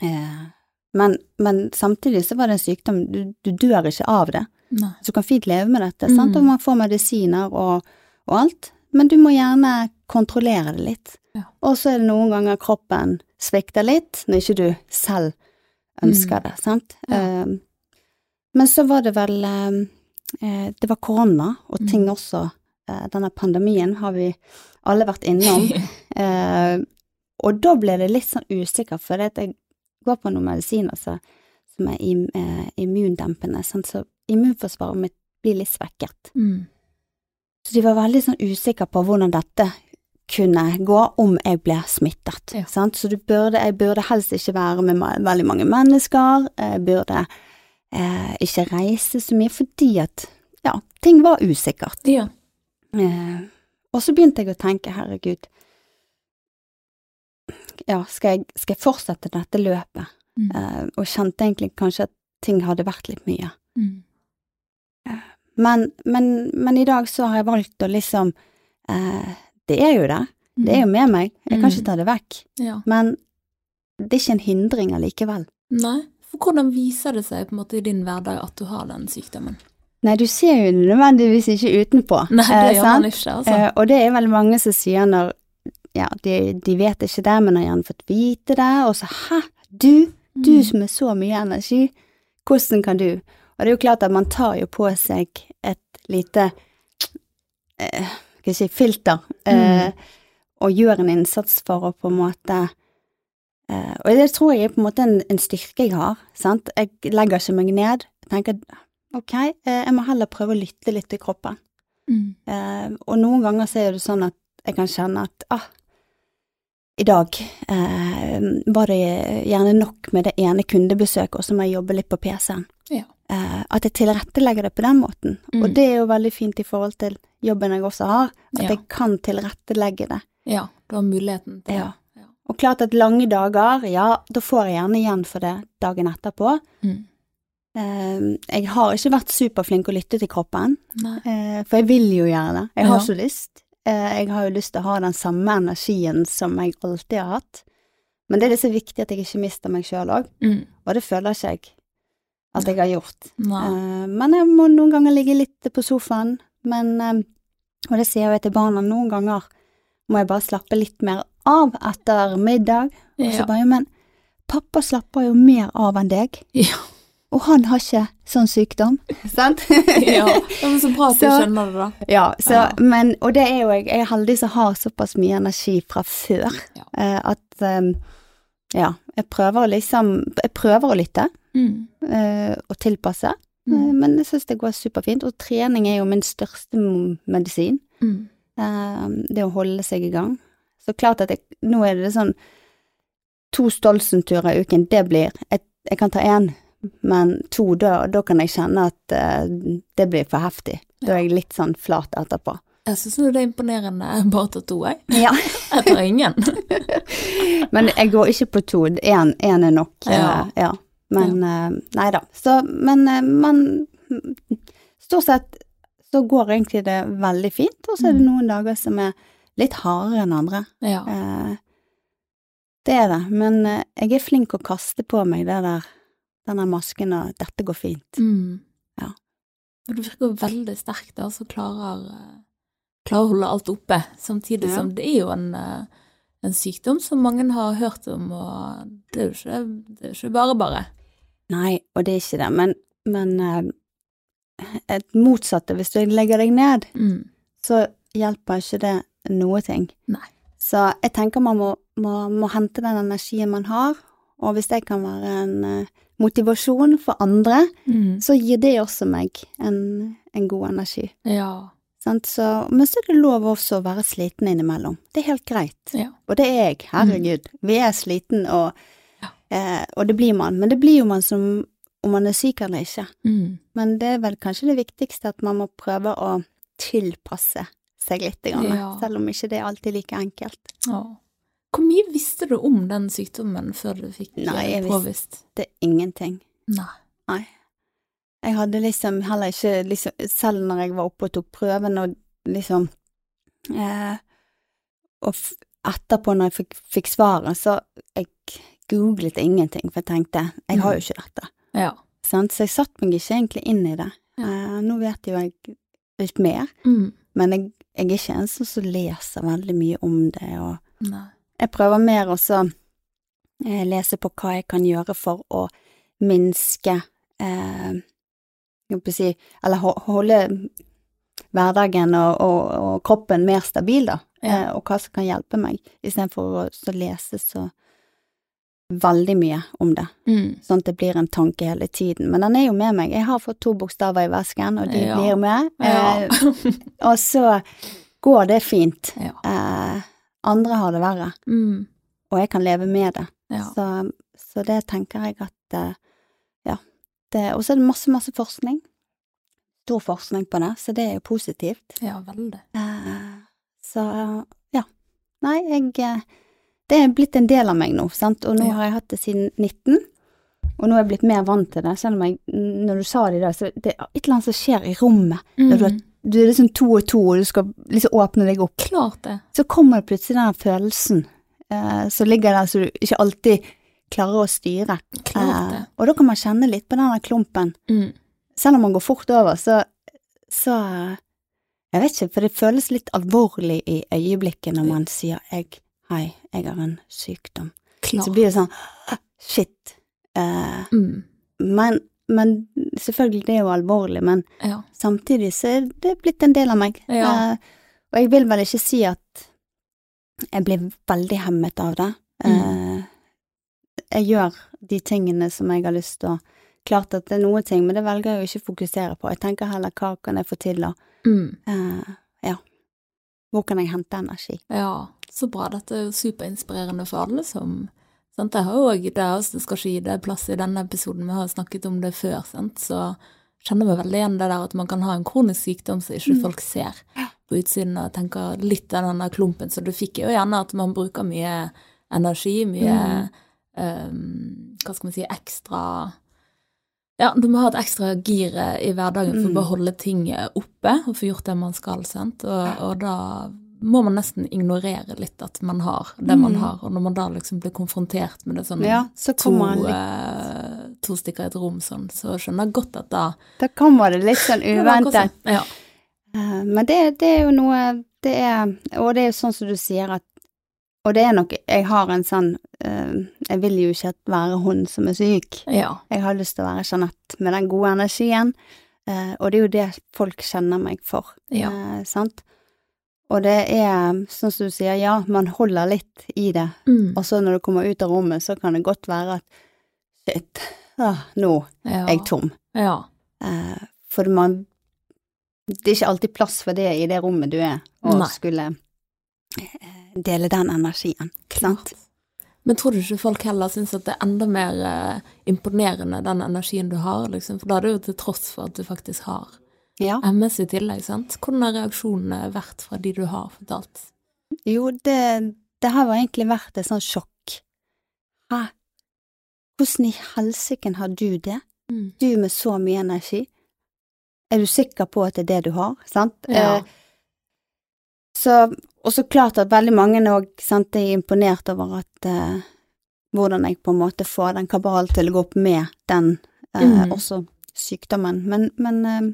Eh, men, men samtidig så var det en sykdom, du, du dør ikke av det. Nei. Så du kan fint leve med dette, Mm. sant? og man får medisiner og, og alt, men du må gjerne kontrollere det litt. Ja. Og så er det noen ganger kroppen svikter litt, når ikke du selv ønsker det, sant. Mm. Ja. Eh, men så var det vel eh, Det var korona, og ting Mm. også. Uh, denne pandemien har vi alle vært innom. uh, og da ble det litt sånn usikker, for det at jeg går på noen medisiner altså, som er im, eh, immundempende, sånn, så immunforsvaret mitt blir litt svekket. Mm. Så de var veldig sånn usikre på hvordan dette kunne gå om jeg ble smittet. Ja. Sant? Så du burde, jeg burde helst ikke være med veldig mange mennesker, jeg burde eh, ikke reise så mye fordi at ja, ting var usikkert. Ja. Eh, og så begynte jeg å tenke, herregud, ja, skal jeg, skal jeg fortsette dette løpet? Mm. Uh, og kjente egentlig kanskje at ting hadde vært litt mye. Mm. Men, men, men i dag så har jeg valgt å liksom uh, Det er jo det. Det er jo med meg. Jeg kan Mm. ikke ta det vekk. Ja. Men det er ikke en hindring allikevel. Nei, for hvordan viser det seg på en måte i din hverdag at du har den sykdommen? Nei, du ser jo nødvendigvis ikke utenpå. Nei, det eh, gjør sant? man ikke, altså. Eh, og det er veldig mange som sier når Ja, de, de vet ikke det, men har gjerne fått vite det, og så hæ, du, du Mm. som er så mye energi, hvordan kan du? Og det er jo klart at man tar jo på seg et lite eh, Skal jeg si filter, eh, og gjør en innsats for å på en måte eh, Og det tror jeg er på en måte en, en styrke jeg har, sant. Jeg legger ikke meg ned. Jeg tenker ok, eh, jeg må heller prøve å lytte litt til kroppen. Mm. Eh, og noen ganger så er det sånn at jeg kan kjenne at ah, i dag eh, var det gjerne nok med det ene kundebesøket, og så må jeg jobbe litt på PC-en. Ja. Eh, at jeg tilrettelegger det på den måten. Mm. Og det er jo veldig fint i forhold til jobben jeg også har, at Ja. jeg kan tilrettelegge det. Ja, du har muligheten til det. Ja. Og klart at lange dager, ja, da får jeg gjerne igjen for det dagen etterpå. Mm. Eh, jeg har ikke vært superflink å lytte til kroppen, Eh, for jeg vil jo gjøre det. Jeg har så lyst. Eh, jeg har jo lyst til å ha den samme energien som jeg alltid har hatt. Men det er det så viktig at jeg ikke mister meg sjøl òg, Mm. og det føler ikke jeg at jeg har gjort. Nei. Eh, men jeg må noen ganger ligge litt på sofaen, men eh, Og det sier jeg til barna, noen ganger må jeg bare slappe litt mer av etter middag. Og så Ja. bare, men pappa slapper jo mer av enn deg, Ja. Og han har ikke sånn sykdom. Sant? ja. men så bra at du skjønner det, da. Ja, så, Ja. men, og det er jo jeg, jeg er heldig som har såpass mye energi fra før, Ja. eh, at um, ja, jeg prøver å liksom, jeg prøver å lytte Mm. uh, og tilpasse, mm. uh, men jeg synes det går superfint, og trening er jo min største medisin, Mm. Uh, det å holde seg i gang. Så klart at jeg, nå er det sånn, to Stolsen-turer i uken, det blir, jeg, jeg kan ta en, men to, da, da kan jeg kjenne at uh, det blir for heftig. Da er jeg litt sånn flat etterpå. Jeg syns det er imponerende bare til to, jeg. Ja. Jeg tar ingen. Men jeg går ikke på to, én er nok. Ja. Uh, ja. Men uh, nei da. Så, men, eh, men stort sett så går egentlig det veldig fint, og så er det Mm. noen dager som er litt hardere enn andre. Ja. Eh, det er det, men eh, jeg er flink å kaste på meg det der, den der masken og 'dette går fint'. Mm. Ja. Du virker veldig sterk, da, som klarer, eh, klarer å holde alt oppe, samtidig Ja. som det er jo en, eh, en sykdom som mange har hørt om, og det er jo ikke, det er ikke bare bare. Nei, og det er ikke det, men, men eh, et motsatte, hvis du legger deg ned, Mm. så hjelper ikke det noe ting. Nei. Så jeg tenker man må, må, må hente den energien man har, og hvis det kan være en motivasjon for andre, Mm. så gir det også meg en, en god energi. Ja. Sant? Så, men så er det lov også å være sliten innimellom. Det er helt greit. Ja. Og det er jeg, herregud. Vi er sliten, og, eh, og det blir man. Men det blir jo man som om man er syk eller ikke. Mm. Men det er vel kanskje det viktigste at man må prøve å tilpasse seg litt, grann, Ja. selv om ikke det er alltid like enkelt. Ja. Hvor mye visste du om den sykdommen før du fikk Nei, eh, jeg visste- Nei, Det er ingenting. Nei. Jeg hadde liksom heller ikke liksom, Selv når jeg var oppe og tok prøven og liksom eh, Og etterpå, når jeg fikk, fikk svaret, så jeg googlet ingenting, for jeg tenkte jeg har jo ikke dette. Ja. Så jeg satte meg ikke egentlig inn i det. Ja. Eh, nå vet jo jeg litt mer, Mm. men jeg, jeg er ikke en sånn som leser veldig mye om det, og Nei. Jeg prøver mer også eh, lese på hva jeg kan gjøre for å minske eh, si, eller holde hverdagen og, og, og kroppen mer stabil, da, Ja. eh, og hva som kan hjelpe meg, istedenfor å så lese så veldig mye om det, Mm. sånn at det blir en tanke hele tiden. Men den er jo med meg. Jeg har fått to bokstaver i vesken, og de Ja. blir med. Ja. Eh, og så går det fint. ja. Andre har det verre, Mm. og jeg kan leve med det. ja. Så, så det tenker jeg at eh, ja, og så er det masse, masse forskning. Stor forskning på det, så det er jo positivt. Ja, veldig. Eh, så ja. Nei, jeg eh, Det er blitt en del av meg nå, sant, og nå Ja. har jeg hatt det siden 19. Og nå er jeg blitt mer vant til det, selv om jeg, når du sa det i dag, så det er et eller annet som skjer i rommet. Når du, har- Mm. Du er liksom to og to, og du skal liksom åpne deg opp. Klart det. Så kommer plutselig den følelsen eh, som ligger der som du ikke alltid klarer å styre. Klart det. Eh, og da kan man kjenne litt på den der klumpen. Mm. Selv om man går fort over, så, så Jeg vet ikke, for det føles litt alvorlig i øyeblikket når man sier jeg, hei, jeg har en sykdom. Klart. Så blir det sånn shit. Eh, mm. men, men selvfølgelig, det er jo alvorlig, men Ja. samtidig så er det blitt en del av meg. Ja. Uh, og jeg vil vel ikke si at jeg blir veldig hemmet av det. Mm. Uh, jeg gjør de tingene som jeg har lyst til å Klart at det er noen ting, men det velger jeg jo ikke å fokusere på. Jeg tenker heller hva kan jeg få til, da? Mm. Uh, ja, hvor kan jeg hente energi? Ja, så bra. Dette er jo superinspirerende for alle som sant? Jeg har òg det, altså, skal gi det plass i denne episoden, vi har snakket om det før, sant? så kjenner vi veldig igjen det der at man kan ha en kronisk sykdom som ikke Mm. folk ser på utsiden, og tenker litt av denne klumpen, så du fikk jo gjerne at man bruker mye energi, mye ehm, hva skal man si, ekstra ja, du må ha et ekstra gir i hverdagen for å Mm. bare holde ting oppe og få gjort det man skal, sant, og, og da må man nesten ignorere litt at man har det man Mm. har, og når man da liksom blir konfrontert med det sånn Ja, så to, litt eh, to stykker i et rom sånn, så skjønner jeg godt at da Da kommer det litt sånn uventet. sånn. Ja. Eh, Men det, det er jo noe Det er Og det er jo sånn som du sier at Og det er nok Jeg har en sånn eh, Jeg vil jo ikke være hun som er syk. ja. Jeg har lyst til å være Jeanette med den gode energien, og det er jo det folk kjenner meg for, Ja. sant? Og det er, sånn som du sier, ja, man holder litt i det, Mm. og så når du kommer ut av rommet, så kan det godt være at shit, ah, nå ja. er jeg tom. Ja. Eh, for man Det er ikke alltid plass for det i det rommet du er, å Nei. skulle eh, dele den energien, sant? Men tror du ikke folk heller syns at det er enda mer eh, imponerende, den energien du har, liksom? For da er det jo til tross for at du faktisk har Ja. MS i tillegg, sant? Hvordan har reaksjonene vært fra de du har fortalt? Jo, det, det har egentlig vært et sånt sjokk. Hæ? Hvordan i helsike har du det? Mm. Du med så mye energi? Er du sikker på at det er det du har? Sant? Ja. Eh, så, og så klart at veldig mange òg er imponert over at eh, hvordan jeg på en måte får den kabalen til å gå opp med den eh, mm. også sykdommen. Men, men, eh,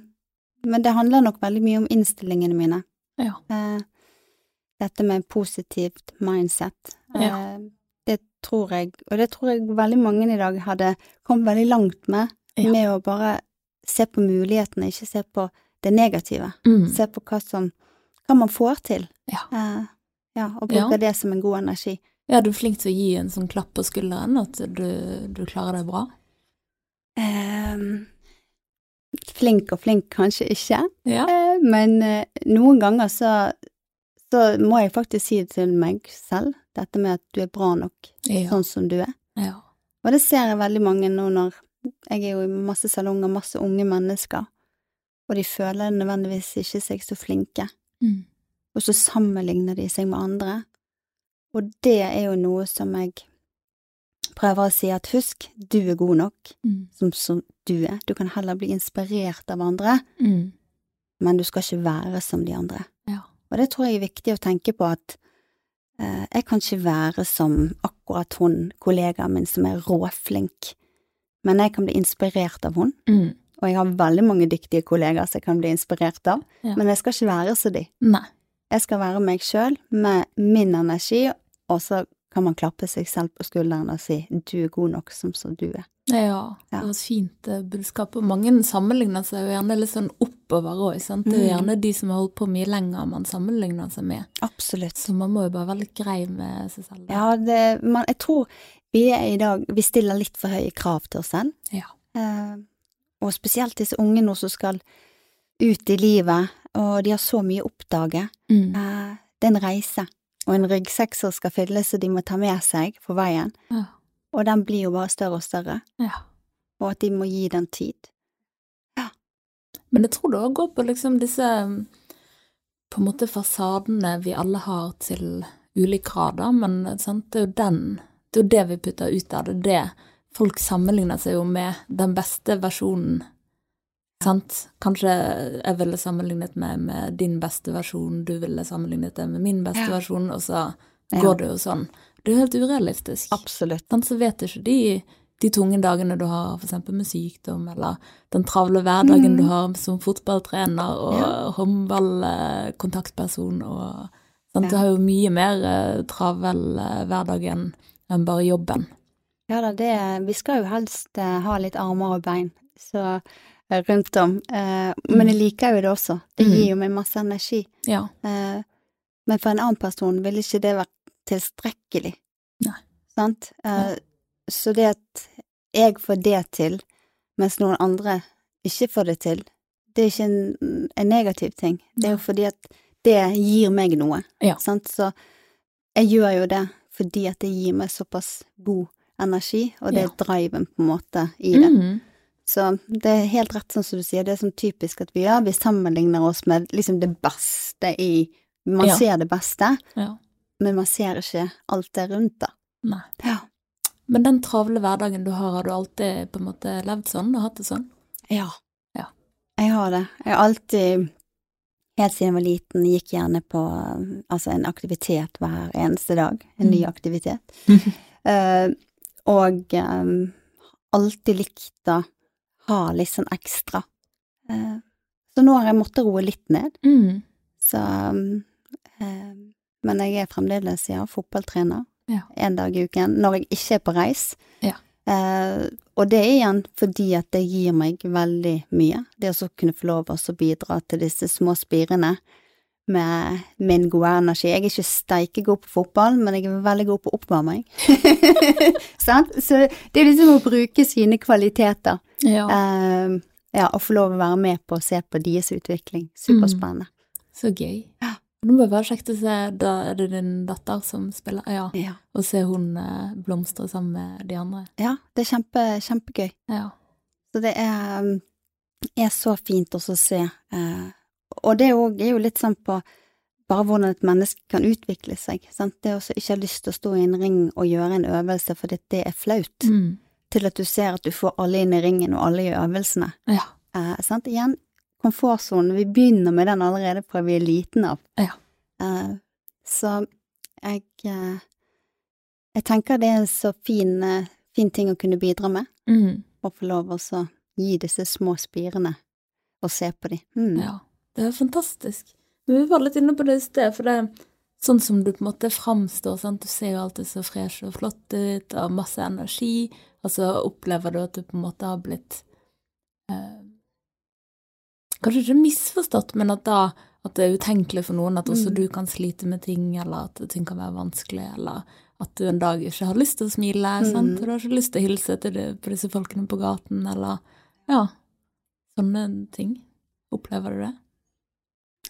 men det handler nok veldig mye om innstillingene mine. Ja. Eh, dette med positivt mindset. Ja. Eh, det tror jeg, og det tror jeg veldig mange i dag hadde kommet veldig langt med, Ja. med å bare se på mulighetene, ikke se på det negative. Mm. Se på hva som hva man får til. Ja. Eh, ja, og bruke det som en god energi. Ja, du er flink til å gi en sånn klapp på skulderen, at du, du klarer det bra? Eh, flink og flink kanskje ikke, Ja. eh, men eh, noen ganger så, så må jeg faktisk si det til meg selv, dette med at du er bra nok Ja. sånn som du er. ja. Og det ser jeg veldig mange nå når jeg er jo i masse salonger, masse unge mennesker, og de føler nødvendigvis ikke seg så flinke, Mm. og så sammenligner de seg med andre. Og det er jo noe som jeg prøver å si at husk, du er god nok Mm. som, som du er. Du kan heller bli inspirert av andre, Mm. men du skal ikke være som de andre. Ja. Og det tror jeg er viktig å tenke på at eh, jeg kan ikke være som akkurat hun kollegaen min som er råflink, men jeg kan bli inspirert av hun, Mm. og jeg har veldig mange dyktige kollegaer som jeg kan bli inspirert av, Ja. men jeg skal ikke være som de. Nei. Jeg skal være meg sjøl med min energi, og så kan man klappe seg selv på skulderen og si du er god nok som som du er. Ja, Ja. det var et fint eh, budskap. Og mange sammenligner seg jo gjerne litt sånn oppover òg. Det er jo Mm. gjerne de som har holdt på mye lenger man sammenligner seg med. Absolutt. Så man må jo bare være litt grei med seg selv. Ja, det, man, jeg tror vi er i dag Vi stiller litt for høye krav til oss selv. Ja. Eh, og spesielt disse unge nå som skal ut i livet, og de har så mye å oppdage. Mm. Eh, det er en reise, og en ryggsekk som skal fylles, og de må ta med seg på veien. Ja. Og den blir jo bare større og større. ja. og at de må gi den tid. Men jeg tror det òg går på liksom disse på en måte fasadene vi alle har til ulik grad, da, men sant, det er jo den Det er jo det vi putter ut av det. Det folk sammenligner seg jo med den beste versjonen. Sant? Kanskje jeg ville sammenlignet meg med din beste versjon, du ville sammenlignet deg med min beste Ja. versjon, og så Ja. går det jo sånn. Det er jo helt urealistisk. Absolutt. Sant, så vet ikke de de tunge dagene du har eksempel med sykdom, eller den travle hverdagen Mm. du har som fotballtrener og Ja. håndballkontaktperson og sant, Du har jo mye mer eh, travel eh, hverdag enn bare jobben. Ja da, det Vi skal jo helst eh, ha litt armer og bein, så rundt om. Eh, men jeg liker jo det også. Det Mm. gir jo meg masse energi. Ja. Eh, men for en annen person ville ikke det vært tilstrekkelig. Nei. Sant? Eh, Så det at jeg får det til, mens noen andre ikke får det til, det er ikke en, en negativ ting. Det er jo fordi at det gir meg noe. Ja. Sant? Så jeg gjør jo det fordi at det gir meg såpass god energi, og det Ja. er driven på en måte i det. Mhm. Så det er helt rett sånn som du sier, det er sånn typisk at vi gjør, vi sammenligner oss med liksom det beste i Man Ja. ser det beste, ja. men man ser ikke alt det rundt, da. Nei. Ja. Men den travle hverdagen du har, har du alltid på en måte levd sånn og hatt det sånn? Ja. Ja. Jeg har det. Jeg har alltid, helt siden jeg var liten, gikk gjerne på altså en aktivitet hver eneste dag. En ny Mm. aktivitet. uh, og um, alltid likt å ha litt sånn ekstra. Eh, så nå har jeg måttet roe litt ned. Mm. Så eh, Men jeg er fremdeles, ja, fotballtrener. Ja. En dag i uken. Når jeg ikke er på reis. Ja. Eh, og det er igjen fordi at det gir meg veldig mye. Det å kunne få lov å bidra til disse små spirene med min gode energi. Jeg er ikke steikegod på fotball, men jeg er veldig god på oppvarming. Sant? Så det er liksom å bruke sine kvaliteter. Ja. Eh, ja, og få lov å være med på å se på deres utvikling. Superspennende. Så gøy. Ja. Nå må bare sjekke å se, da er det din datter som spiller? Ja. Ja. Og se hun eh, blomstre sammen med de andre. Ja, det er kjempe, kjempegøy. Ja. Så det er, um, er så fint også å se. eh, og det er jo, litt sånn på bare hvordan et menneske kan utvikle seg. Sant? Det å ikke ha lyst til å stå i en ring og gjøre en øvelse fordi det er flaut, Mm. Til at du ser at du får alle inn i ringen og alle gjør øvelsene. Ja. Eh, sant? Igjen, komfortsonen. Vi begynner med den allerede fra vi er liten av. Ja. Eh, så jeg eh, Jeg tenker det er en så fin, eh, fin ting å kunne bidra med. Mm. Å få lov å gi disse små spirene og se på dem. Mm. ja. Det er fantastisk. Men vi var litt inne på det i sted, for det er sånn som du på en måte framstår, sant. Du ser jo alltid så fresh og flott ut, og masse energi, og så opplever du at du på en måte har blitt eh, Kanskje ikke misforstått, men at da at det er utenkelig for noen at også Mm. du kan slite med ting, eller at ting kan være vanskelig, eller at du en dag ikke har lyst til å smile, sant, Mm. og du har ikke lyst til å hilse til det, på disse folkene på gaten, eller ja, sånne ting. Opplever du det?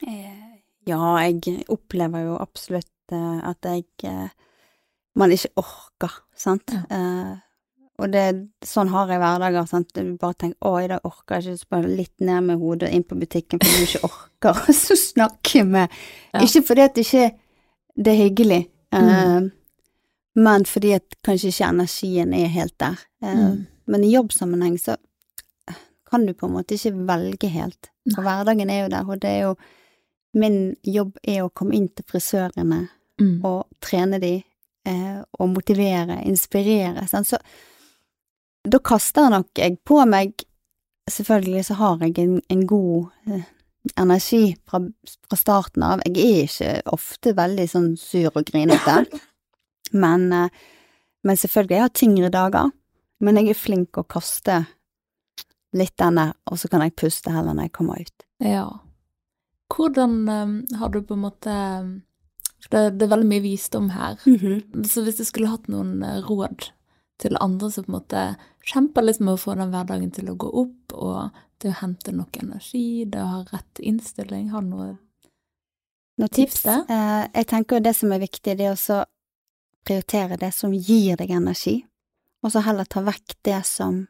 Eh, Ja, jeg opplever jo absolutt eh, at jeg eh, Man ikke orker, sant. Ja. Eh, og det, sånn har jeg hverdager. sant? Du bare tenker 'Å, i dag orker jeg ikke', så bare litt ned med hodet inn på butikken fordi du ikke orker å snakke med Ja. Ikke fordi at det ikke det er hyggelig, eh, Mm. men fordi at kanskje ikke energien er helt der. Eh, Mm. Men i jobbsammenheng så kan du på en måte ikke velge helt. For hverdagen er jo der, og det er jo Min jobb er å komme inn til frisørene Mm. og trene de, eh, og motivere, inspirere. Sant? Så da kaster nok jeg på meg Selvfølgelig så har jeg en, en god eh, energi fra, fra starten av. Jeg er ikke ofte veldig sånn sur og grinete, men, eh, men selvfølgelig, jeg har tyngre dager. Men jeg er flink å kaste litt denne, og så kan jeg puste heller når jeg kommer ut. Ja. Hvordan eh, har du på en måte For det, det er veldig mye visdom her. Så hvis du skulle hatt noen eh, råd til andre som på en måte kjemper litt med å få den hverdagen til å gå opp, og til å hente nok energi, det å ha rett innstilling, har du noe Noen Tips tips? Eh, jeg tenker det som er viktig, det er å prioritere det som gir deg energi, og så heller ta vekk det som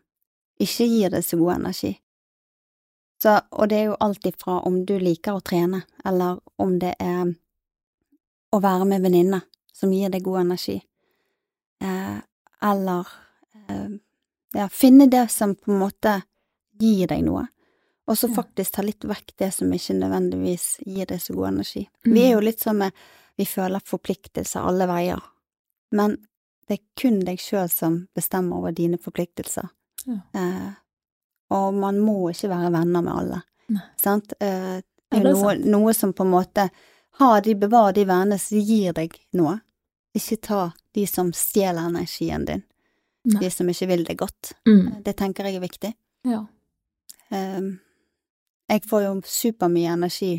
ikke gir deg så god energi. Så, og det er jo alt ifra om du liker å trene, eller om det er å være med venninner som gir deg god energi, eh, eller eh, ja, finne det som på en måte gir deg noe, og så Ja. faktisk ta litt vekk det som ikke nødvendigvis gir deg så god energi. Mm. Vi er jo litt sånn med vi føler forpliktelser alle veier, men det er kun deg sjøl som bestemmer over dine forpliktelser. Ja. Eh, og man må ikke være venner med alle, sant? Eh, det er noe, noe som på en måte ha de, bevar de vennene som gir deg noe. Ikke ta de som stjeler energien din, Nei. de som ikke vil deg godt. Mm. Det tenker jeg er viktig. Ja. Um, jeg får jo supermye energi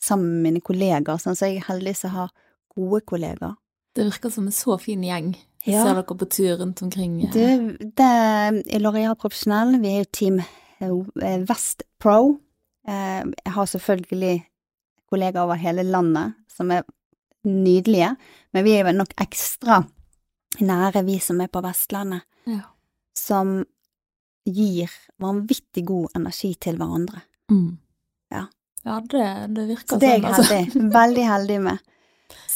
sammen med mine kollegaer, sånn, så jeg er heldig som har gode kollegaer. Det virker som en så fin gjeng. Ja. ser dere på tur rundt omkring. Ja. Du, det er L'Oreal Profesjonell, vi er jo Team eh, Vest Pro. Eh, Jeg har selvfølgelig kollegaer over hele landet som er nydelige, men vi er vel nok ekstra nære, vi som er på Vestlandet, Ja. som gir vanvittig god energi til hverandre. Mm. Ja. Ja, det, det virker Så det er sånn, jeg altså. heldig, veldig heldig med.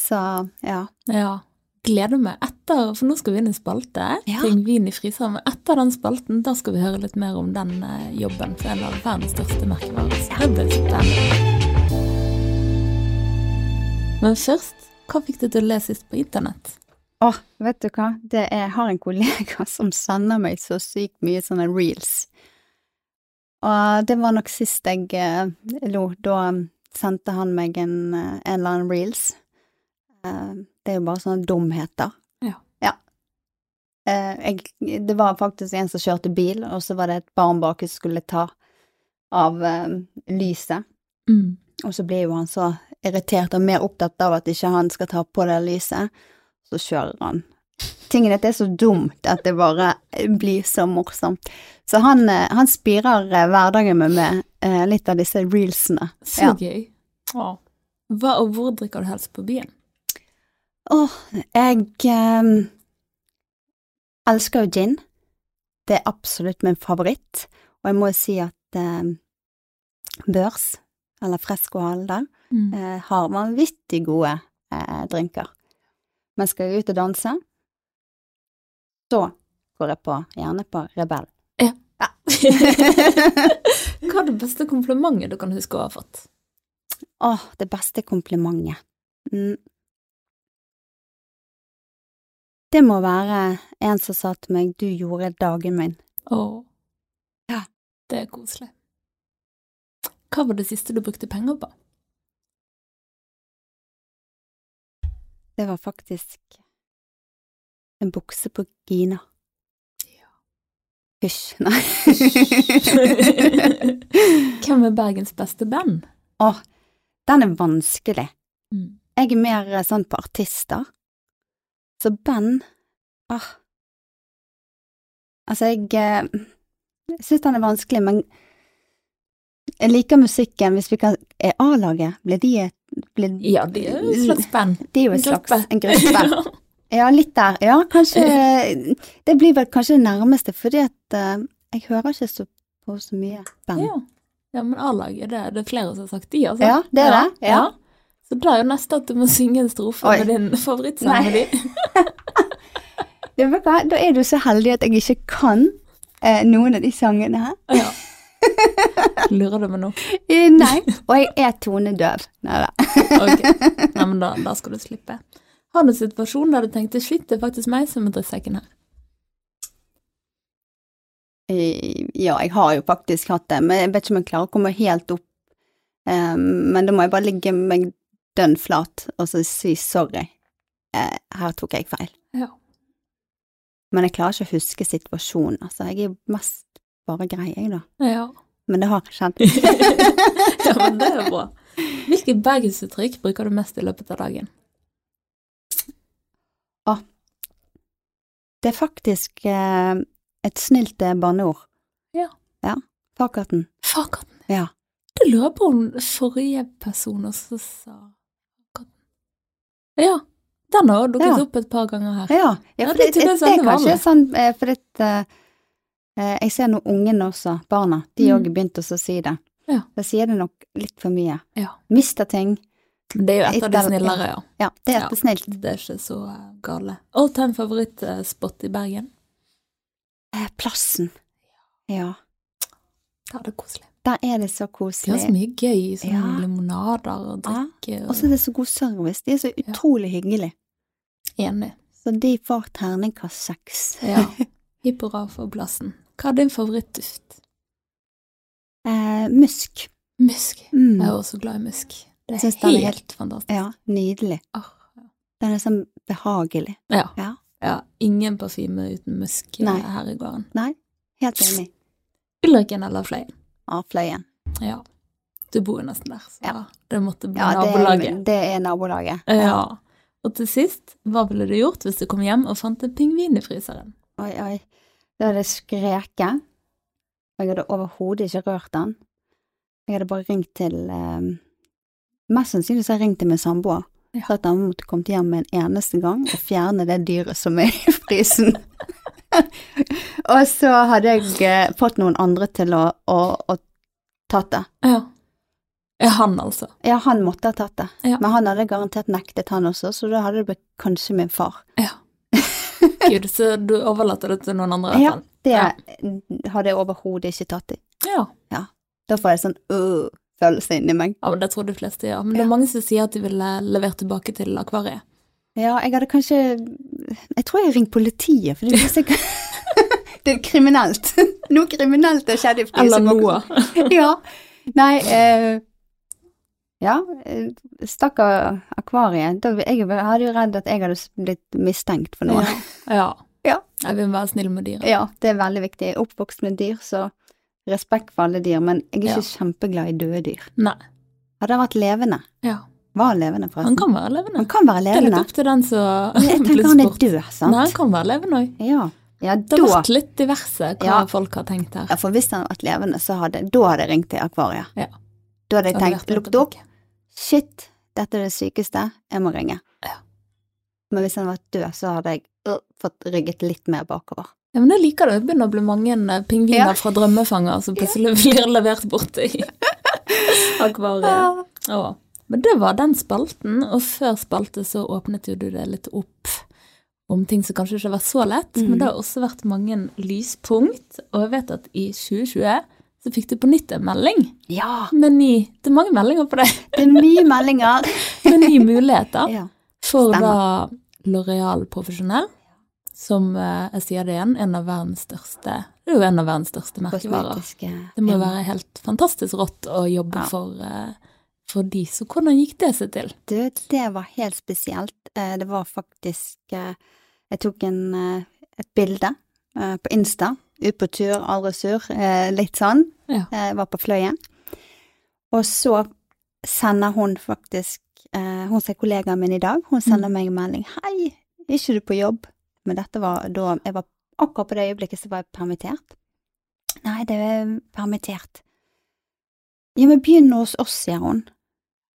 Så ja. Ja. Gleder meg etter, for nå skal vi inn i spalte, Ja. ting vin i fryseren, men etter den spalten, da skal vi høre litt mer om den eh, jobben for en av verdens største merkevarer. Spennende. Men først, hva fikk du til å le sist på internett? Åh, vet du hva, det er, jeg har en kollega som sender meg så sykt mye sånne reels. Og det var nok sist jeg eh, lo, da sendte han meg en, eh, en eller annen reels. Eh, det er jo bare sånne dumheter. Ja. Ja. Eh, jeg, det var faktisk en som kjørte bil, og så var det et barn bak som skulle ta av eh, lyset. Mm. Og så blir jo han så irritert og mer opptatt av at ikke han skal ta på det lyset, så kjører han. Tingen er er så dumt at det bare blir så morsomt. Så han, han spirer hverdagen med eh, litt av disse reelsene. Så Ja. gøy. Hva, og hvor drikker du helst på byen? Åh, jeg eh, elsker jo gin. Det er absolutt min favoritt, og jeg må jo si at eh, Børs, eller Fresco Halder, Mm. eh, har vanvittig gode eh, drinker. Men skal jeg ut og danse, så går jeg på, gjerne på Rebell. Ja. Hva er det beste komplimentet du kan huske å ha fått? Åh, det beste komplimentet. Mm. Det må være en som sa til meg 'du gjorde dagen min'. Å. Ja. Det er koselig. Hva var det siste du brukte penger på? Det var faktisk en bukse på Gina. Ja. Hysj, nei. Hvem er Bergens beste band? Åh, den er vanskelig. Mm. Jeg er mer eh, sånn på artister. Så Ben ah. Altså, jeg, eh, jeg syns den er vanskelig, men jeg liker musikken. Hvis vi kan Er A-laget, blir de et blir, Ja, de er jo et slags band. De er jo et slags en gruppe. Ja, litt der. Ja, kanskje Det blir vel kanskje det nærmeste, fordi at eh, jeg hører ikke så på så mye band. ja. ja, men A-laget, det, det er flere som har sagt de, altså. Ja, det er det, ja. Så da er jo neste at du må synge en strofe Oi. med din favorittsang Nei. Det, vet hva, da er du så heldig at jeg ikke kan eh, noen av de sangene her. Ja. Lurer du meg nå? Eh, Nei, og jeg er tonedøv. Nei da. Ok, Nei, men da, da skal du slippe. Har du en situasjon der du tenkte shit, det er faktisk meg som er drittsekken her? Eh, Ja, jeg har jo faktisk hatt det, men jeg vet ikke om jeg klarer å komme helt opp. Um, men da må jeg bare ligge meg dønn flat og så si sorry. Eh, her tok jeg feil. Ja. Men jeg klarer ikke å huske situasjonen. Altså, jeg er mest bare grei, jeg, da. Ja. Men det har skjedd. ja, men det er bra. Hvilke bergensuttrykk bruker du mest i løpet av dagen? Det er faktisk eh, et snilt barneord. banneord. Ja. Ja. Fakaten. Fakaten. Ja. Lurer på om forrige person også sa. Ja, den har dukket Ja. opp et par ganger her. Ja, ja for det det, det, det er kanskje sånn For eh, Eh, Jeg ser nå ungene også, barna, de òg mm. begynt også å si det. Ja. Da sier det nok litt for mye. Ja. Mister ting. Det er jo et av de snillere, ja. Ja, det er Ja. snilt. Det er ikke så gale. All time favorittspot i Bergen? Plassen. Ja. Ja, det er koselig. Der er det så De har er så mye gøy, sånn Ja. limonader og Ja. drikke. Og så er det så god service. De er så Ja. utrolig hyggelige. Enig. Så de får terningkast seks. Ja. Hipp hurra for plassen. Hva er din favorittduft? Eh, musk. Musk. Mm. Jeg er også glad i musk. Det er er helt fantastisk. Ja, nydelig. Åh. Den er sånn behagelig. Ja. Ja. ja. Ingen parfyme uten musk eh, Nei. her i gården. Nei, helt enig. Ulriken eller Fløyen? Ja, Fløyen. Ja. Du bor jo nesten der, så Ja. det måtte bli Ja, det nabolaget. er, det er nabolaget. Ja. Og til sist, hva ville du gjort hvis du kom hjem og fant en pingvin i fryseren? Oi, oi. Da hadde jeg skreket. Og jeg hadde overhodet ikke rørt den. Jeg hadde bare ringt til eh, Mest sannsynlig så har jeg ringt til min samboer. Ja. har at han måtte komme hjem med en eneste gang og fjerne det dyret som er i frysen. og så hadde jeg eh, fått noen andre til å, å, å tatt det. Ja. Ja, han, altså? Ja, han måtte ha tatt det. Ja. Men han hadde garantert nektet, han også, så da hadde det blitt kanskje min far. Ja. Gud, så du overlater det til noen andre? Ja. Det Ja. hadde jeg overhodet ikke tatt i. Ja. Da får jeg sånn øh, følelse inni meg. ja, men det tror de fleste gjør. Men det er mange som sier at de ville levert tilbake til akvariet. Ja, jeg hadde kanskje Jeg tror jeg har ringt politiet, for det er sikkert Det er kriminelt. Noe kriminelt har skjedd i Eller noe. ja. Nei eh, Ja, eh, stakkar akvariet. Da, jeg hadde jo redd at jeg hadde blitt mistenkt for noe. Ja. Ja. Jeg vil være snill med dyra. Ja, det er veldig viktig. Jeg er oppvokst med dyr, så respekt for alle dyr, men jeg er ikke kjempeglad i døde dyr. Nei. Hadde han vært levende? Ja. Var levende, forresten? Han kan være levende. Han kan være Det er litt opp til den som jeg tenker han er død, sant? Nei, han kan være levende òg. Ja, ja Det har vært litt diverse hva Ja. folk har tenkt her. Ja, for hvis han hadde vært levende, så hadde da hadde jeg ringt til akvariet. Ja. Da hadde jeg tenkt, lukket opp, shit, dette er det sykeste, jeg må ringe. Ja. Men hvis han hadde vært død, så hadde jeg uh, fått rygget litt mer bakover. Ja, men jeg liker det. Det begynner å bli mange eh, pingviner Ja. fra drømmefanger som plutselig blir levert bort i akvariet. Ja. Men det var den spalten, og før spalte så åpnet jo du det litt opp om ting som kanskje ikke har vært så lett, Mm. men det har også vært mange lyspunkt, og jeg vet at i 2020 så fikk du på nytt en melding Ja, med ny Det er mange meldinger på deg, det er mye meldinger. med nye muligheter ja. for da L'Oreal Profesjonell, som eh, jeg sier det igjen, en av verdens største Det er jo en av verdens største merkevarer. Det må jo være helt fantastisk rått å jobbe Ja. for, eh, for de, så hvordan gikk det seg til? Du, det var helt spesielt. Eh, Det var faktisk Jeg tok en, et bilde på Insta. Ut på tur, aldri sur. Litt sånn. Ja. Jeg var på Fløyen. Og så sender hun faktisk Hun som er kollegaen min i dag, hun sender Mm. meg en melding. 'Hei, er ikke du på jobb?' Men dette var da Jeg var akkurat på det øyeblikket så var jeg permittert. Nei, det er permittert. Ja, men begynn hos oss, sier hun.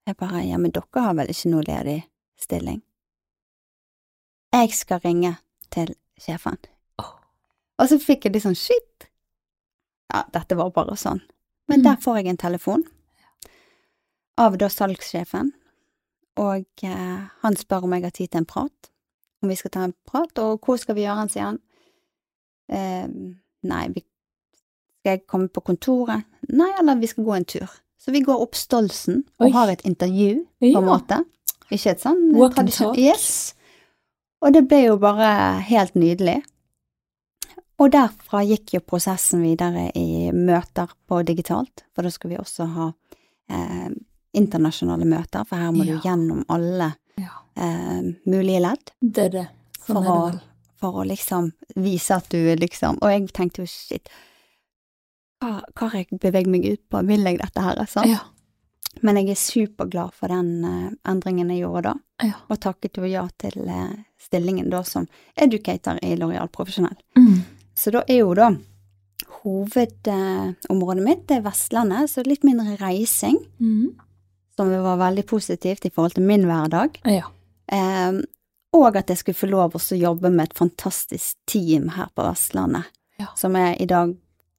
Jeg bare, ja, men dere har vel ikke noe ledig stilling? Jeg skal ringe til sjefen. Åh. Og så fikk jeg litt sånn shit. Ja, dette var bare sånn. Men Mm. der får jeg en telefon av da salgssjefen, og eh, han spør om jeg har tid til en prat. Om vi skal ta en prat, og hvor skal vi gjøre den, sier han. Eh, nei, vi, skal jeg komme på kontoret? Nei, eller vi skal gå en tur. Så vi går opp Stolsen og Oi. har et intervju, på Ja. en måte. Ikke et sånn tradisjon- Yes. Og det ble jo bare helt nydelig. Og derfra gikk jo prosessen videre i møter på digitalt, for da skal vi også ha eh, internasjonale møter, for her må Ja. du gjennom alle Ja. eh, mulige ledd Det er det. Sånn for er det å, for å liksom vise at du liksom Og jeg tenkte jo shit, hva har jeg beveget meg ut på, vil jeg dette her, sant? Ja. Men jeg er superglad for den uh, endringen jeg gjorde da, Ja. og takket jo ja til uh, stillingen da som educator i L'Oreal Profesjonell. Mm. Så da er jo da hovedområdet mitt det er Vestlandet, så litt mindre reising, Mm. Som var veldig positivt i forhold til min hverdag. Ja. Eh, og at jeg skulle få lov å jobbe med et fantastisk team her på Vestlandet. Ja. som er i dag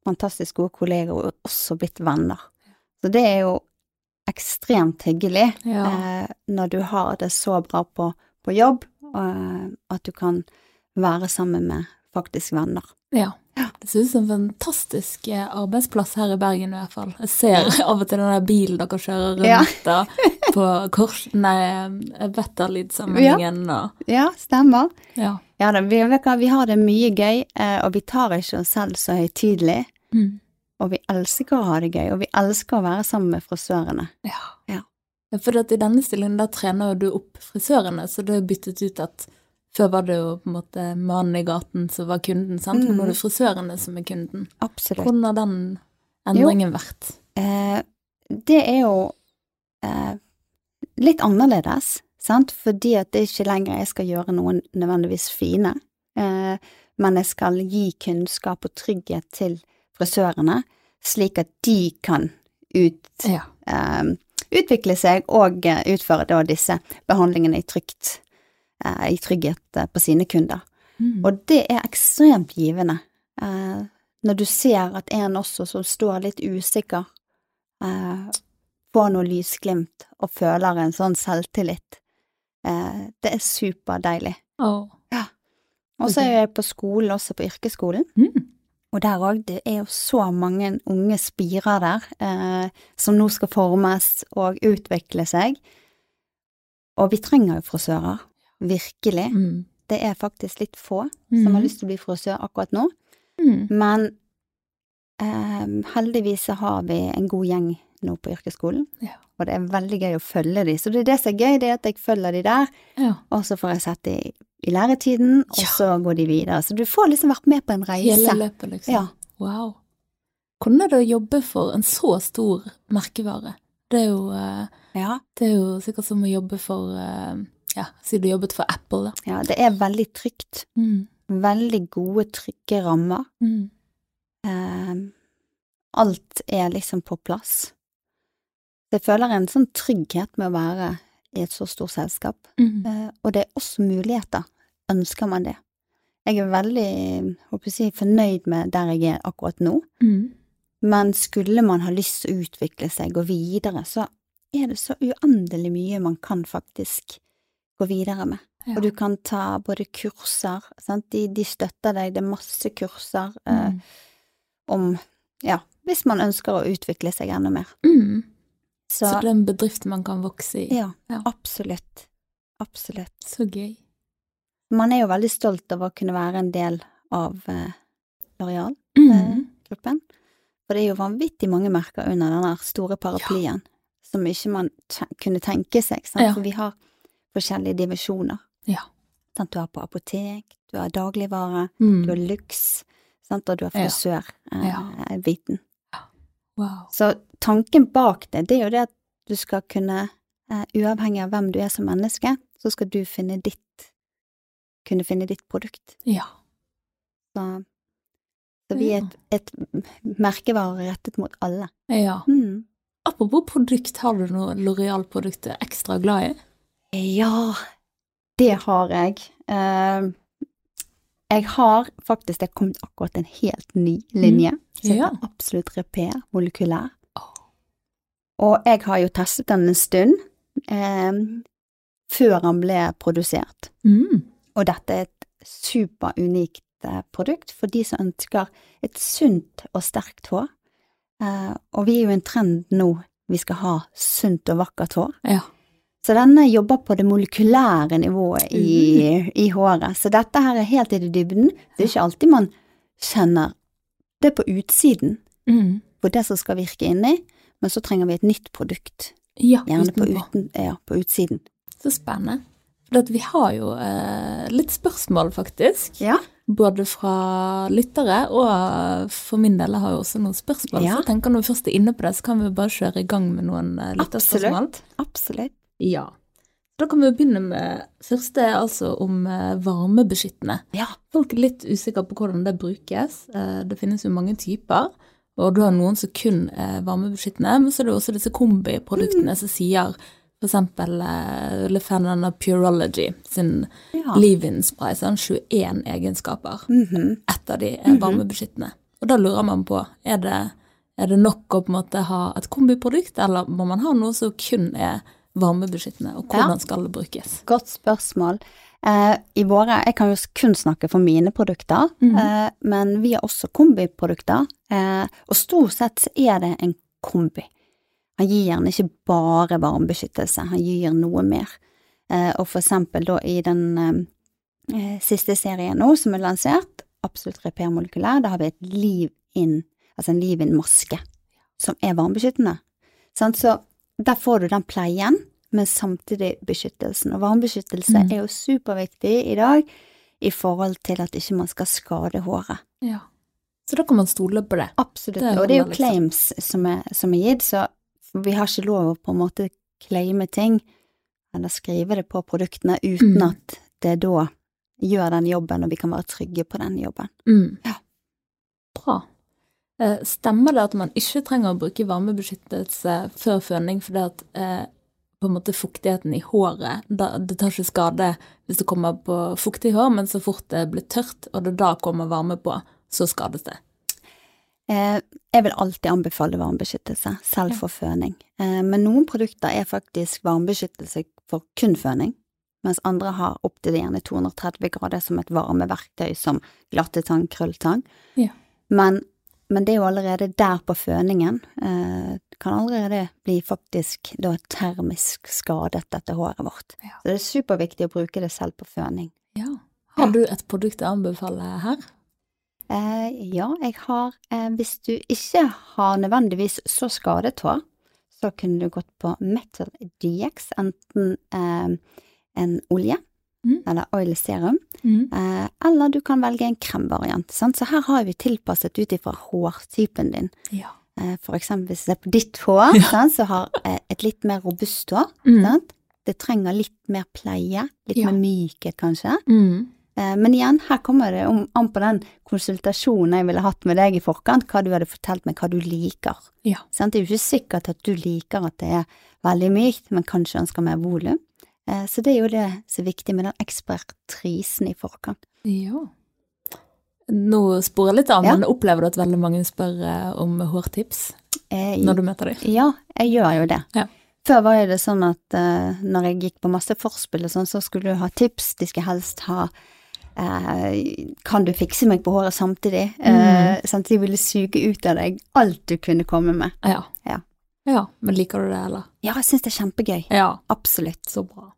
fantastisk gode kolleger og også blitt venner. Så det er jo ekstremt hyggelig Ja. eh, når du har det så bra på, på jobb, eh, at du kan være sammen med faktisk venner. Ja. Det ser ut som en fantastisk eh, arbeidsplass her i Bergen i hvert fall. Jeg ser av og til den der bilen dere kjører rundt Ja. da, på kors... Nei, Vetterlid-sammenhengen og Ja, stemmer. Ja. Ja da, vi, vi har det mye gøy, eh, og vi tar ikke oss selv så høytidelig. Mm. Og vi elsker å ha det gøy, og vi elsker å være sammen med frisørene. Ja. Ja. Ja, For i denne stillingen der trener du opp frisørene, så det er byttet ut at før var det jo på en måte mannen i gaten som var kunden, sant? men nå er det frisørene som er kunden. Absolutt. Hvordan har den endringen vært? Eh, det er jo eh, litt annerledes, sant, fordi at det er ikke lenger jeg skal gjøre noen nødvendigvis fine, eh, men jeg skal gi kunnskap og trygghet til frisørene, slik at de kan ut, Ja. eh, utvikle seg og eh, utføre da disse behandlingene i trygt, i trygghet eh, på sine kunder. Mm. Og det er ekstremt givende. Eh, når du ser at en også som står litt usikker, eh, får noe lysglimt og føler en sånn selvtillit. Eh, det er superdeilig. Åh. Og så er jeg på skolen, også på yrkesskolen. Mm. Og der òg, det er jo så mange unge spirer der, eh, som nå skal formes og utvikle seg. Og vi trenger jo frisører. Virkelig. Mm. Det er faktisk litt få Mm. som har lyst til å bli frisør akkurat nå. Mm. Men eh, heldigvis så har vi en god gjeng nå på yrkesskolen, Ja. og det er veldig gøy å følge de. Så det er det som er gøy, det er at jeg følger de der, ja. og så får jeg sett de i læretiden, og Ja. så går de videre. Så du får liksom vært med på en reise. Hele løpet, liksom. Ja. Wow. Hvordan er det å jobbe for en så stor merkevare? Det er jo, eh, Ja, det er jo sikkert som å jobbe for eh, Ja, siden du jobbet for Apple, da. ja, det er veldig trygt. Mm. Veldig gode, trygge rammer. Mm. Eh, alt er liksom på plass. Jeg føler en sånn trygghet med å være i et så stort selskap. Mm. Eh, og det er også muligheter, ønsker man det. Jeg er veldig håper jeg fornøyd med der jeg er akkurat nå, Mm. men skulle man ha lyst til å utvikle seg, gå videre, så er det så uendelig mye man kan faktisk gå videre med. Ja. Og du kan ta både kurser, sant? De, de støtter deg, det er masse kurser eh, Mm. om, ja, hvis man ønsker å utvikle seg enda mer. Mm. Så, Så det er en bedrift man kan vokse i. ja, Ja. absolutt. Absolutt. Så gøy. Man er jo veldig stolt over å kunne være en del av eh, L'Oreal. Mm. gruppen. For det er jo vanvittig mange merker under den store paraplyen som ikke man kunne tenke seg, sant? Ja. for vi har forskjellige divisjoner. Ja. Sant? Du har på apotek, du har dagligvare, Mm. du har luks, sant? og du har Ja. frisør-biten. Wow. Så tanken bak det, det er jo det at du skal kunne, eh, uavhengig av hvem du er som menneske, så skal du finne ditt kunne finne ditt produkt. Ja. Så, så vi er et, et merkevare rettet mot alle. ja. Mm. Apropos produkt, har du noe Loreal-produkt du er ekstra glad i? Ja, det har jeg. Eh, jeg har faktisk, det er kommet akkurat en helt ny linje, som Ja. heter Absolutt Repair molekylær. Og jeg har jo testet den en stund, eh, før den ble produsert. Mm. Og dette er et superunikt eh, produkt for de som ønsker et sunt og sterkt hår. Eh, og vi er jo i en trend nå, vi skal ha sunt og vakkert hår. Ja. Så denne jobber på det molekylære nivået i, i håret. Så dette her er helt i det dybden. Det er ikke alltid man kjenner det på utsiden, Mm. på det som skal virke inni, men så trenger vi et nytt produkt, Ja, gjerne på, uten, ja, på utsiden. Så spennende. For vi har jo eh, litt spørsmål, faktisk. Ja. Både fra lyttere og for min del har jeg også noen spørsmål. Ja. Så jeg tenker når vi først er inne på det, så kan vi bare kjøre i gang med noen eh, lytterspørsmål. Absolutt. Absolutt. Ja. Da kan vi begynne med første altså om eh, varmebeskyttende. Ja. Folk er litt usikre på hvordan det brukes. Eh, Det finnes jo mange typer, og du har noen som kun er varmebeskyttende, men så er det også disse kombiproduktene som sier eksempel uh, av Purology sin Ja. leave-in spray. Sånn 21 egenskaper. Mhm. Ett av de er varmebeskyttende. Og da lurer man på, er det, er det nok å på en måte ha et kombiprodukt, eller må man ha noe som kun er varmebeskyttende, og Ja. hvordan skal det brukes? Godt spørsmål. Eh, I våre, Jeg kan jo kun snakke for mine produkter, Mhm. eh, men vi har også kombiprodukter. Eh, og stort sett så er det en kombi. Han gir gjerne ikke bare varmebeskyttelse, han gir noe mer. Eh, og for eksempel da i den eh, eh, siste serien nå som er lansert, Absolutt Repair Molekylær, da har vi et liv inn, altså en liv inn-maske, som er varmebeskyttende. Så der får du den pleien, men samtidig beskyttelsen. Og varmebeskyttelse Mm. er jo superviktig i dag i forhold til at ikke man skal skade håret. Ja. Så da kan man stole på det. Absolutt. Det og det er jo liksom. claims som er, som er gitt, så vi har ikke lov å på en måte claime ting eller skrive det på produktene uten Mm. at det da gjør den jobben, og vi kan være trygge på den jobben. Mm. Ja. Bra. Eh, Stemmer det at man ikke trenger å bruke varmebeskyttelse før føning fordi at eh, på en måte fuktigheten i håret da, Det tar ikke skade hvis det kommer på fuktig hår, men så fort det blir tørt, og det da kommer varme på, så skades det. Eh, jeg vil alltid anbefale varmebeskyttelse, selv for føning. Eh, men noen produkter er faktisk varmebeskyttelse for kun føning, mens andre har opptil gjerne 230 grader som et varmeverktøy, som glattetang, krølltang. Ja. Men, men det er jo allerede der på føningen, eh, kan allerede bli faktisk da termisk skadet dette håret vårt. Ja. Så det er superviktig å bruke det selv på føning. Ja. Har du et produkt å anbefale her? Eh, ja, jeg har eh, Hvis du ikke har nødvendigvis så skadet hår, så kunne du gått på Metal DX, enten eh, en olje Mm. eller oil serum, Mm. eh, eller du kan velge en kremvariant. Sant? Så her har vi tilpasset ut ifra hårtypen din. Ja. Eh, for eksempel hvis det er på ditt hår, Ja. sant, så har eh, et litt mer robust hår. Mm. Sant? Det trenger litt mer pleie, litt Ja. mer mykhet kanskje. Mm. Eh, Men igjen, her kommer det om, an på den konsultasjonen jeg ville hatt med deg i forkant, hva du hadde fortalt meg hva du liker. Ja. Sant? Det er jo ikke sikkert at du liker at det er veldig mykt, men kanskje ønsker mer volum. Eh, Så det er jo det som er viktig med den ekspertrisen i forkant. ja. Nå sporer jeg litt av, Ja. men opplever du at veldig mange spør eh, om hårtips jeg, når du møter dem? Ja, jeg gjør jo det. Ja. Før var det sånn at uh, når jeg gikk på masse forspill og sånn, så skulle du ha tips. De skulle helst ha uh, Kan du fikse meg på håret samtidig? Mm. Uh, samtidig ville suge ut av deg alt du kunne komme med. Ja. Ja. ja. Men liker du det, eller? Ja, jeg syns det er kjempegøy. Ja. Absolutt. Så bra.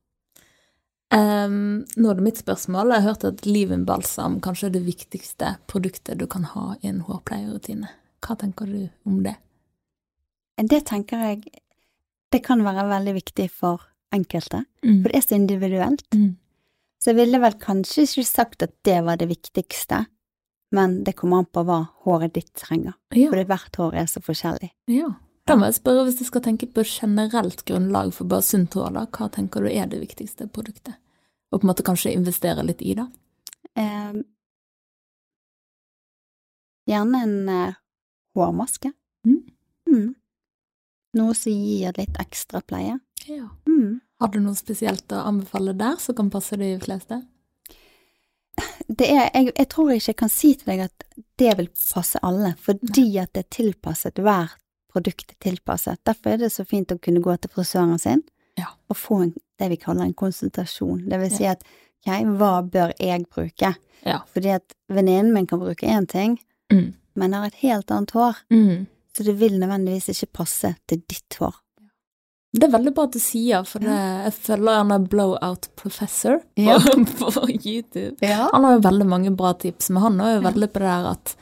Ehm, nå er det mitt spørsmål. Jeg har hørt at Livenbalsam kanskje er det viktigste produktet du kan ha i en hårpleierrutine. Hva tenker du om det? Det tenker jeg det kan være veldig viktig for enkelte, Mm. for det er så individuelt. Mm. Så jeg ville vel kanskje ikke sagt at det var det viktigste, men det kommer an på hva håret ditt trenger, Ja. for hvert hår er så forskjellig. ja. Da må jeg spørre, hvis du skal tenke på generelt grunnlag for bare sunt hår, da, hva tenker du er det viktigste produktet? Og på en måte kanskje investere litt i, da? Eh, gjerne en eh, hårmaske. Mm. Mm. Noe som gir litt ekstra pleie. Ja. Mm. Har du noe spesielt å anbefale der som kan passe de fleste? Det er, jeg, jeg tror ikke jeg kan si til deg at det vil passe alle, fordi at det er tilpasset hvert produkt er tilpasset. Derfor er det så fint å kunne gå til frisøren sin Ja. og få en, det vi kaller en konsultasjon. Det vil si at ok, hva bør jeg bruke? Ja. Fordi at venninnen min kan bruke én ting, Mm. men har et helt annet hår, Mm. så det vil nødvendigvis ikke passe til ditt hår. Det er veldig bra at du sier, for det, jeg følger gjerne Blowout Professor på, Ja. på YouTube. Ja. Han har jo veldig mange bra tips, men han er jo veldig på det der at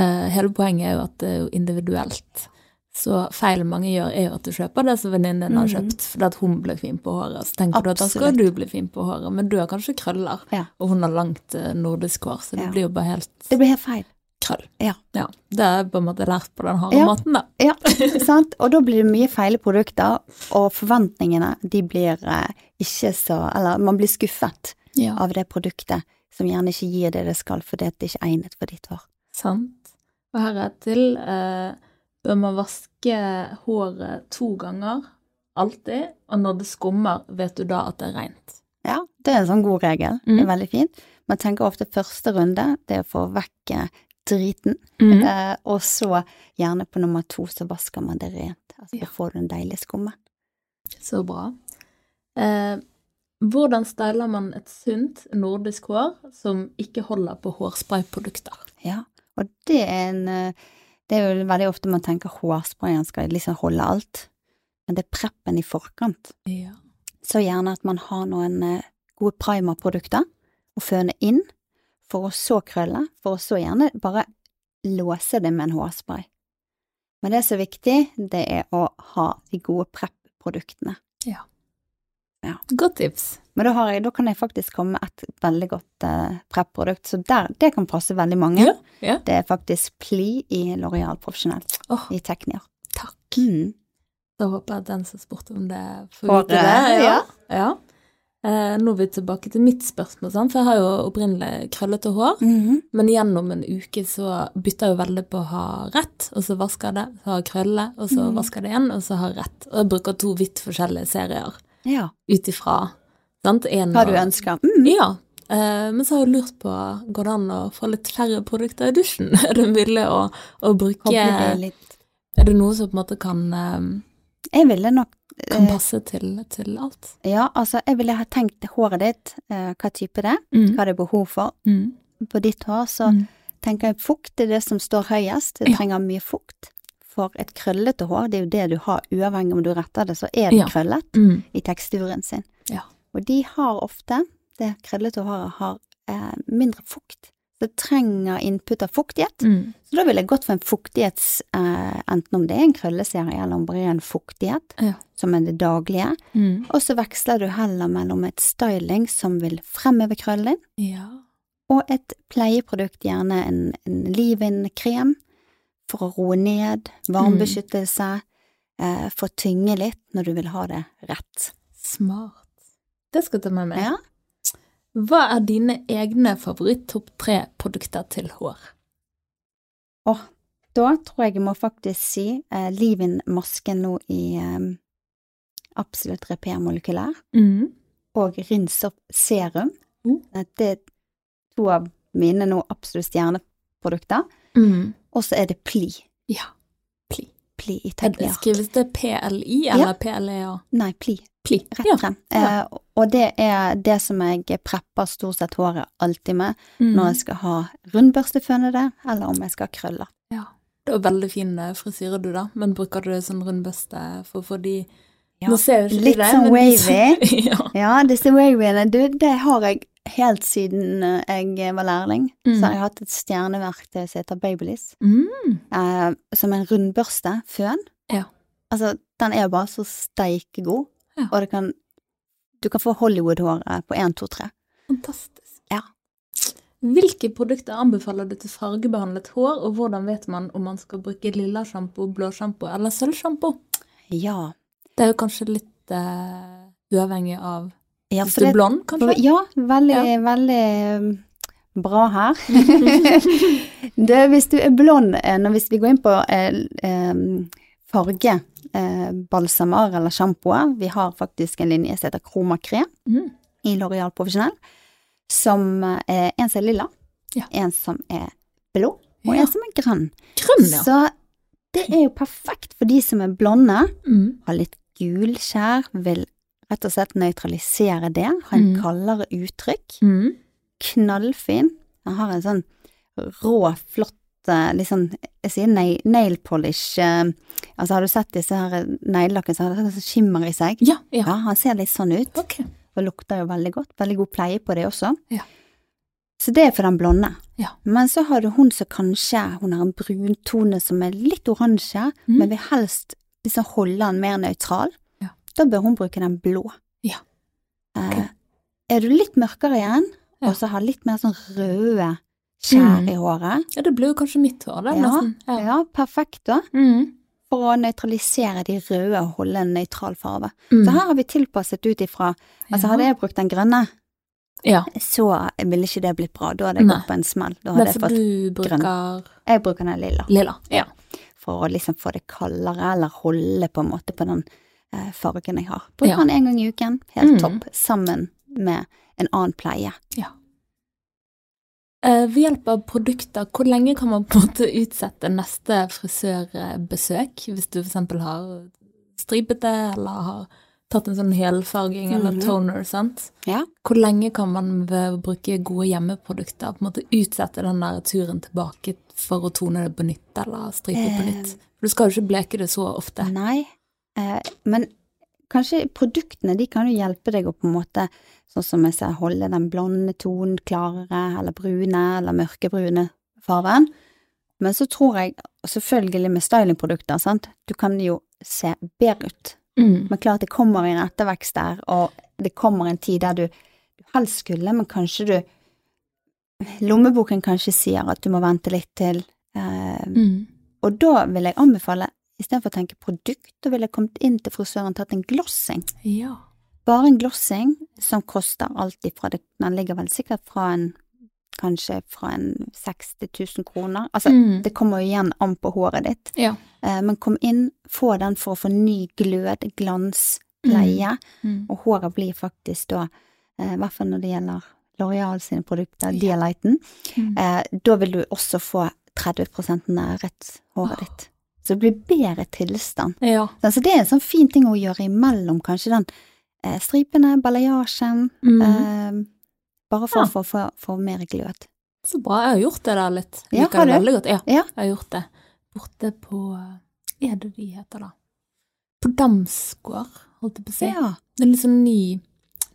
uh, Hele poenget er jo at det er jo individuelt. Så feil mange gjør, er jo at du kjøper det som venninnen din har Mhm. kjøpt fordi at hun ble fin på håret. Så tenker du at da skal du bli fin på håret, men du har kanskje krøller, Ja. og hun har langt eh, nordisk hår, så det Ja. blir jo bare helt Det blir helt feil. krøll. Ja. ja. Det er på en måte lært på den harde måten, da. Ja, sant? Og da blir det mye feile produkter, og forventningene, de blir eh, ikke så Eller man blir skuffet av det produktet som gjerne ikke gir det det skal, fordi det ikke er egnet for ditt hår. Sant. Og her er til. Eh, bør man vaske håret to ganger alltid, og når det skummer, vet du da at det er rent. Ja, det er en sånn god regel. Det Mm. er veldig fint. Man tenker ofte første runde, det er å få vekk eh, driten, Mm. eh, og så gjerne på nummer to så vasker man det rent. Altså, Ja. Får du en deilig skumme. Så bra. Eh, hvordan styler man et sunt nordisk hår som ikke holder på hårsprayprodukter? Ja, og det er en eh, Det er jo veldig ofte man tenker hårsprayen skal liksom holde alt, men det er preppen i forkant. Ja. Så gjerne at man har noen eh, gode primerprodukter å føne inn, for å så krølle, for å så gjerne bare låse det med en hårspray. Men det som er viktig, det er å ha de gode prep-produktene. Godt tips. Men da, har jeg, da kan jeg faktisk komme med et veldig godt eh, prep-produkt, så der, det kan passe veldig mange. Ja, ja. Det er faktisk Pli i L'Oreal Profesjonell, oh, i Teknier. takk. Mm. Da håper jeg at den som spurte om det, får vite det. Ja. ja. Eh, nå er vi tilbake til mitt spørsmål, sant? for jeg har jo opprinnelig krøllete hår. Mhm. Men gjennom en uke så bytter jeg jo veldig på å ha rett, og så vasker jeg det, så har jeg krølle, og så Mhm. vasker jeg det igjen, og så har jeg rett. Og jeg bruker to vidt forskjellige serier Ja. ut ifra? En Hva du ønsker. Mm. Ja. Eh, men så har jeg lurt på, går det an å få litt færre produkter i dusjen? Er det mulig å, å bruke det. Er det noe som på en måte kan, eh, Jeg ville nok kan eh, passe til, til alt? Ja, altså, jeg ville ha tenkt håret ditt, hva type det er, Mm. hva det er behov for. Mm. På ditt hår så Mm. tenker jeg fukt er det som står høyest. Det trenger mye fukt. For et krøllete hår, det er jo det du har uavhengig om du retter det, så er det Ja. krøllet Mm. i teksturen sin. Ja. Og de har ofte, det krøllete håret har eh, mindre fukt. Det trenger input av fuktighet. Mm. Så da ville jeg gått for en fuktighets, eh, enten om det er en krølleserie eller om det er en fuktighet, Ja. som er det daglige. Mm. Og så veksler du heller mellom et styling som vil fremheve krøllen, Ja. og et pleieprodukt, gjerne en, en leave-in-krem, for å roe ned, varmebeskyttelse, eh, for å tynge litt når du vil ha det rett. Smart. Det skal jeg ta med meg. Ja. Hva er dine egne favoritt-topp tre-produkter til hår? Og da tror jeg jeg må faktisk si eh, leave-in-masken nå i eh, Absolutt Repair Molekylær, Mm. og Rinsopp Serum. Mm. Eh, Det er to av mine nå absolutt stjerneprodukter. Mm. Og så er det Pli. Ja. Pli. Pli i. Skrives det PLI Ja. eller PLEA? Nei, Pli. Pli. Rett Ja. frem. Ja. Eh, og det er det som jeg prepper stort sett håret alltid med Mm. når jeg skal ha rundbørstefønede, eller om jeg skal ha krøller. Ja. Det er veldig fin eh, frisyre du, da, men bruker du sånn rundbøste for å få de Ja, Nå ser jo ikke litt det, sånn som- wavy. ja. Ja, disse wavyene, du, det har jeg helt siden eh, jeg var lærling. Mm. Så har jeg hatt et stjerneverktøy som heter Babyliss, Mm. eh, som en rundbørste, føn. Ja. Altså, den er bare så steikegod, Ja. og kan, du kan få Hollywood-håret på 1, 2, 3. Fantastisk. Ja. Hvilke produkter anbefaler du til fargebehandlet hår, og hvordan vet man om man skal bruke lilla sjampo, blå sjampo eller sølvsjampo? Ja. Det er jo kanskje litt uh, uavhengig av ja Hvis du er blond, kanskje? Ja, veldig, Ja. veldig um, bra her. det, hvis du er blond, eh, når hvis vi går inn på eh, farge, eh, balsamer eller sjampoer, vi har faktisk en linje som heter Chroma Mm. i L'Oreal Profesjonell, som eh, er en som er lilla, Ja. en som er blå, og Ja. en som er grønn. Grønn, ja. Så det er jo perfekt for de som er blonde, Mm. har litt gul skjær, vil rett og slett nøytralisere det, ha en Mm. kaldere uttrykk, Mm. knallfin, Den har en sånn rå, flott, eh, litt sånn, jeg sier nail, nail polish, eh, altså har du sett disse her neglelakkene som har sånn skimmer i seg? Ja, ja. Ja, han ser litt sånn ut, Okay. og lukter jo veldig godt, veldig god pleie på det også. Ja. Så det er for den blonde. Ja. Men så har du hun som kanskje, hun har en bruntone som er litt oransje, Mm. men vil helst liksom holde den mer nøytral. Ja. Da bør hun bruke den blå. Ja. Eh, er du litt mørkere igjen, og så har litt mer sånn røde skjær Mm. i håret, Ja, det blir jo kanskje mitt hår, det, Ja, nesten. ja. perfekt da, Mm. for å nøytralisere de røde og holde en nøytral farve. Mm. Så her har vi tilpasset ut ifra, altså Ja. hadde jeg brukt den grønne, Ja. så ville ikke det blitt bra, da hadde jeg gått på en smell. Da hadde jeg fått, bruker jeg bruker den lilla, lilla. Ja. for å liksom få det kaldere, eller holde på en måte på den eh, fargen jeg har. Bruker Ja. den en gang i uken, helt Mm. topp, sammen med en annen pleie. Eh, Ved hjelp av produkter, hvor lenge kan man på en måte utsette neste frisørbesøk? Hvis du f.eks. har stripete, eller har tatt en sånn helfarging eller Mhm. toner, sant? Ja. Hvor lenge kan man ved å bruke gode hjemmeprodukter på en måte utsette den der turen tilbake for å tone det på nytt, eller stripe på Eh. nytt? For du skal jo ikke bleke det så ofte. Nei, eh, men kanskje produktene de kan jo hjelpe deg å på en måte, sånn som jeg ser, holde den blonde tonen klarere, eller brune, eller mørkebrune farven. Men så tror jeg, selvfølgelig med stylingprodukter, sant, du kan jo se bedre ut. Mm. Men klart det kommer en ettervekst der, og det kommer en tid der du, du helst skulle, men kanskje du Lommeboken kanskje sier at du må vente litt til. Eh, Mm. og da vil jeg anbefale, istedenfor å tenke produkt, da ville jeg kommet inn til frisøren og tatt en glossing. Ja. Bare en glossing som koster alt ifra det Den ligger vel sikkert fra en Kanskje fra en 60 000 kroner. Altså, Mm. det kommer jo igjen an på håret ditt. Ja. Eh, men kom inn, få den for å få ny glød, glans, pleie. Mm. Og håret blir faktisk da, eh, hvert fall når det gjelder L'Oreal sine produkter, Ja. Dialighten, Mm. eh, da vil du også få 30 nærhet håret ditt. Så det blir bedre tilstand. Ja. Så det er en sånn fin ting å gjøre imellom, kanskje den eh, stripene, balayasjen, Mm. eh, bare for Ja. få, for, få mer glød. Så bra. Jeg har gjort det der litt. Ja, Liker har det veldig godt. Ja, Ja. jeg har gjort det. Borte på Hva er det de heter, da? På Damsgård, holdt jeg på å si. Ja, Det er litt sånn ny,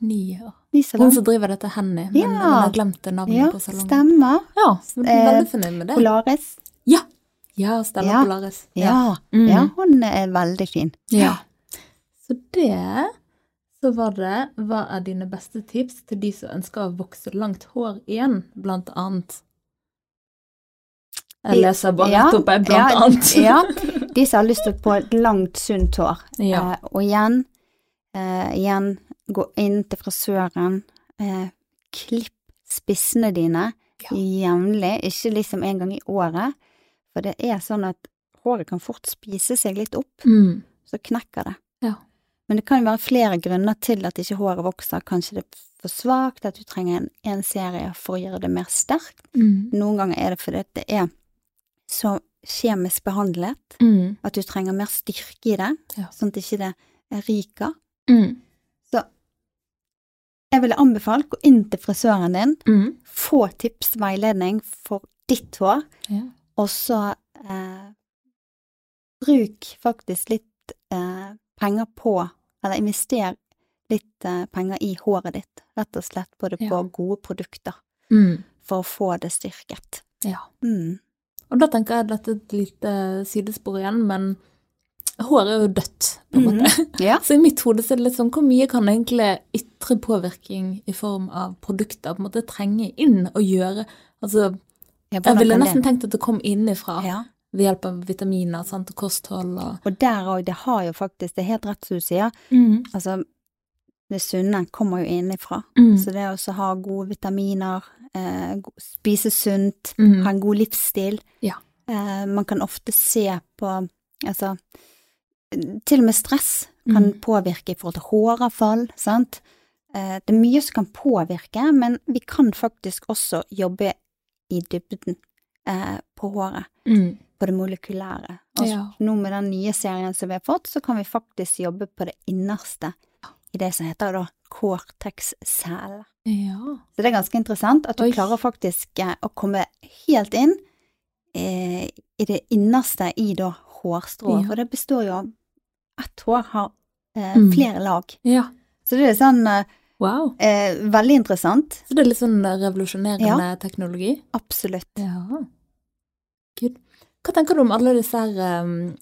ny ja. Hun som driver dette Henny, men Ja. jeg har glemt navnet Ja, på salongen. stemmer. Ja, så Eh, veldig fornøyd med det. Polaris. Ja. Ja, Stella Ja. Polaris. Ja, Mm. ja, hun er veldig fin. Ja. Så det så var det Hva er dine beste tips til de som ønsker å vokse langt hår igjen, blant annet? Jeg leser bare Ja, rett opp, jeg, blant ja, annet. Ja, de som har lyst til å få et langt, sunt hår. Ja. Eh, og igjen, eh, igjen, gå inn til frisøren, eh, klipp spissene dine jevnlig, ikke liksom en gang i året, for det er sånn at håret kan fort spise seg litt opp, Mm. så knekker det. Ja. Men det kan jo være flere grunner til at ikke håret vokser. Kanskje det er for svakt, at du trenger en, en serie for å gjøre det mer sterkt. Mm. Noen ganger er det fordi det er så kjemisk behandlet Mm. at du trenger mer styrke i det, Ja. sånn at ikke det ryker. Mm. Så jeg ville anbefalt gå inn til frisøren din, Mm. få tips, veiledning for ditt hår, Ja. Og så eh, bruk faktisk litt eh, penger på, eller invester litt eh, penger i håret ditt, rett og slett både på Ja. gode produkter, Mm. for å få det styrket. ja. Mm. Og da tenker jeg dette er et lite sidespor igjen, men hår er jo dødt, på en måte. Mhm. Ja. Så i mitt hode så er det litt sånn, hvor mye kan egentlig ytre påvirkning i form av produkter på en måte trenge inn og gjøre? Altså, Ja, jeg ville nesten det? tenkt at det kom innifra Ja. ved hjelp av vitaminer sant, og kosthold og Og der òg, det har jo faktisk, det er helt rett som du sier, mm. altså det sunne kommer jo innenfra. Mm. Så det å ha gode vitaminer, eh, spise sunt, Mm. ha en god livsstil. Ja. Eh, man kan ofte se på, altså, til og med stress kan Mm. påvirke i forhold til håravfall, sant? Eh, det er mye som kan påvirke, men vi kan faktisk også jobbe i dybden eh, på håret, Mm. på det molekylære. Og Ja. nå med den nye serien som vi har fått, så kan vi faktisk jobbe på det innerste i det som heter da cortex-cell. Ja. Så det er ganske interessant at du Oi. klarer faktisk eh, å komme helt inn eh, i det innerste i da hårstrået, Ja. for det består jo av ett hår har eh, Mm. flere lag. ja. Så det er sånn eh, Wow. eh, veldig interessant. Så det er litt sånn revolusjonerende teknologi? Absolutt. Ja. Gud. Hva tenker du om alle disse her um,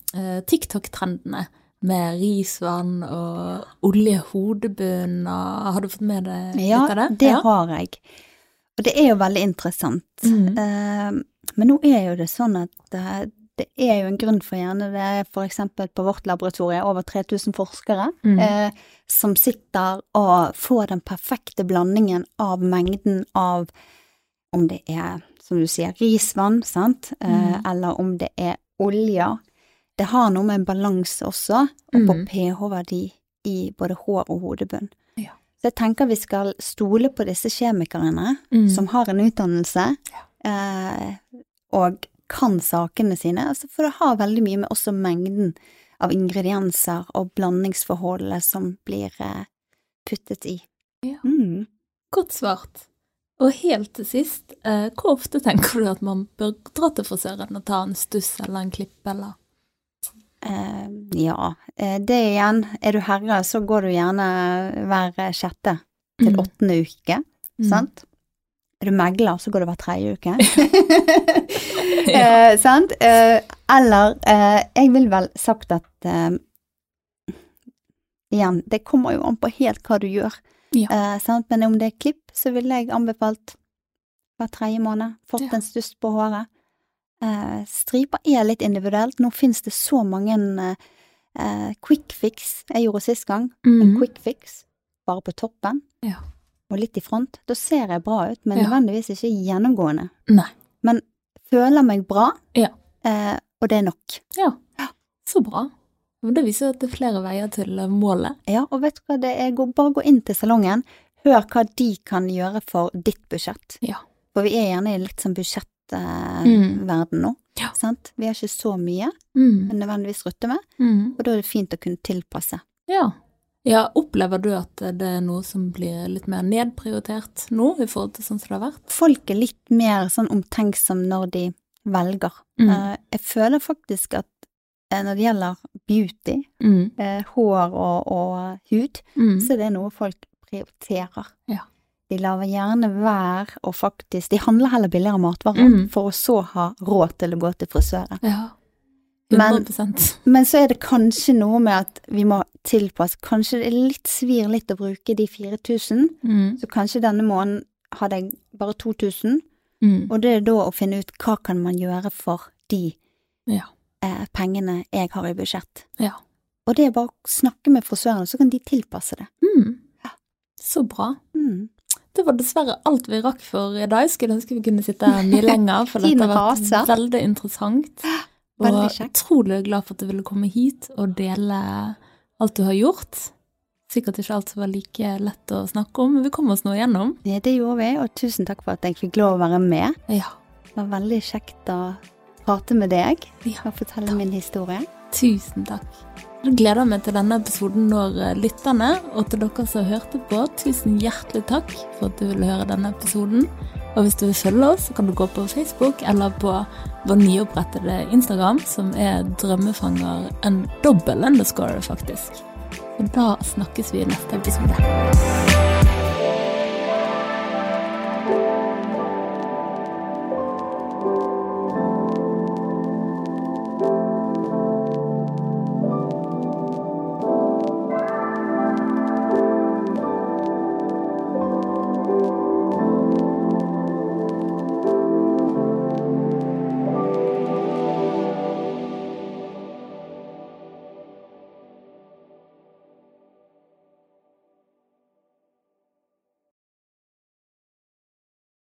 TikTok-trendene med risvann og oljehodebunn og Har du fått med deg Ja, litt av det? det ja. har jeg. Og det er jo veldig interessant. Mhm. Eh, men nå er jo det sånn at eh, det er jo en grunn for gjerne det er eksempel på vårt laboratorie over 3000 forskere mm. eh, som sitter og får den perfekte blandingen av mengden av om det er, som du sier, risvann, sant, eh, Mhm. eller om det er olje. det har noe med en balanse også, og på Mm. pH-verdi i både hår og hodebunn. Ja. Så jeg tenker vi skal stole på disse kjemikerne Mm. som har en utdannelse, eh, og kan sakene sine, altså for det har veldig mye med også mengden av ingredienser og blandingsforholdet som blir eh, puttet i. Ja. Mm. Godt svart. Og helt til sist, eh, hvor ofte tenker du at man bør dra til frisøren og ta en stuss eller en klipp, eller? Eh, ja, eh, det igjen, er du herre, så går du gjerne hver sjette til Mm. åttende uke, Mm. sant? Er du megler, så går det hver tredje uke. Ja. eh, sant? Eh, eller eh, jeg vil vel sagt at eh, Igjen, det kommer jo an på helt hva du gjør. Ja. Eh, sant? Men om det er klipp, så ville jeg anbefalt hver tredje måned. Fått Ja. en stuss på håret. Eh, striper er litt individuelt. Nå finnes det så mange eh, eh, quick fix. Jeg gjorde sist gang en Mm. quick fix, bare på toppen. Ja. Og litt i front. Da ser jeg bra ut, men Ja. nødvendigvis ikke gjennomgående. Nei. Føler meg bra, Ja. eh, og det er nok. Ja. Så bra. Men Det viser at det er flere veier til eh, målet. Ja, og vet du hva det er? Bare gå inn til salongen, hør hva de kan gjøre for ditt budsjett. Ja. For vi er gjerne i litt sånn budsjettverden Mm. nå, Ja. sant? Vi har ikke så mye Mm. nødvendigvis rutte med, Mm. og da er det fint å kunne tilpasse. Ja. Ja. Opplever du at det er noe som blir litt mer nedprioritert nå, i forhold til sånn som det har vært? Folk er litt mer sånn omtenksom når de velger. Mm. Eh, jeg føler faktisk at eh, når det gjelder beauty, Mm. eh, hår og, og hud, Mm. så er det noe folk prioriterer. Ja. De lar gjerne være å faktisk De handler heller billigere matvarer Mm. for å så ha råd til å gå til frisøren. Ja. Men- Men så er det kanskje noe med at vi må tilpasse Kanskje det er litt svir litt å bruke de 4000, mm. så kanskje denne måneden hadde jeg bare 2000, Mm. og det er da å finne ut hva kan man gjøre for de Ja. eh, pengene jeg har i budsjett. Ja. Og det er bare å snakke med frisørene, så kan de tilpasse det. Mm. Så bra. Mm. Det var dessverre alt vi rakk for i dag. Skulle ønske vi kunne sitte her mye lenger, for dette har vært veldig interessant. Og Veldig kjekt. utrolig glad for at du ville komme hit og dele alt du har gjort. Sikkert ikke alt som var like lett å snakke om, men vi kom oss nå igjennom. Ja, det gjorde vi, og tusen takk for at jeg fikk lov å være med. Ja. Det var veldig kjekt å prate med deg Ja, og fortelle min historie. Tusen takk. Jeg gleder meg til denne episoden når eh, lytterne, og til dere som hørte på, tusen hjertelig takk for at du ville høre denne episoden. Og hvis du vil følge oss, så kan du gå på Facebook eller på vår nyopprettede Instagram, som er drømmefanger en dobbel underscore, faktisk. Og da snakkes vi i neste episode.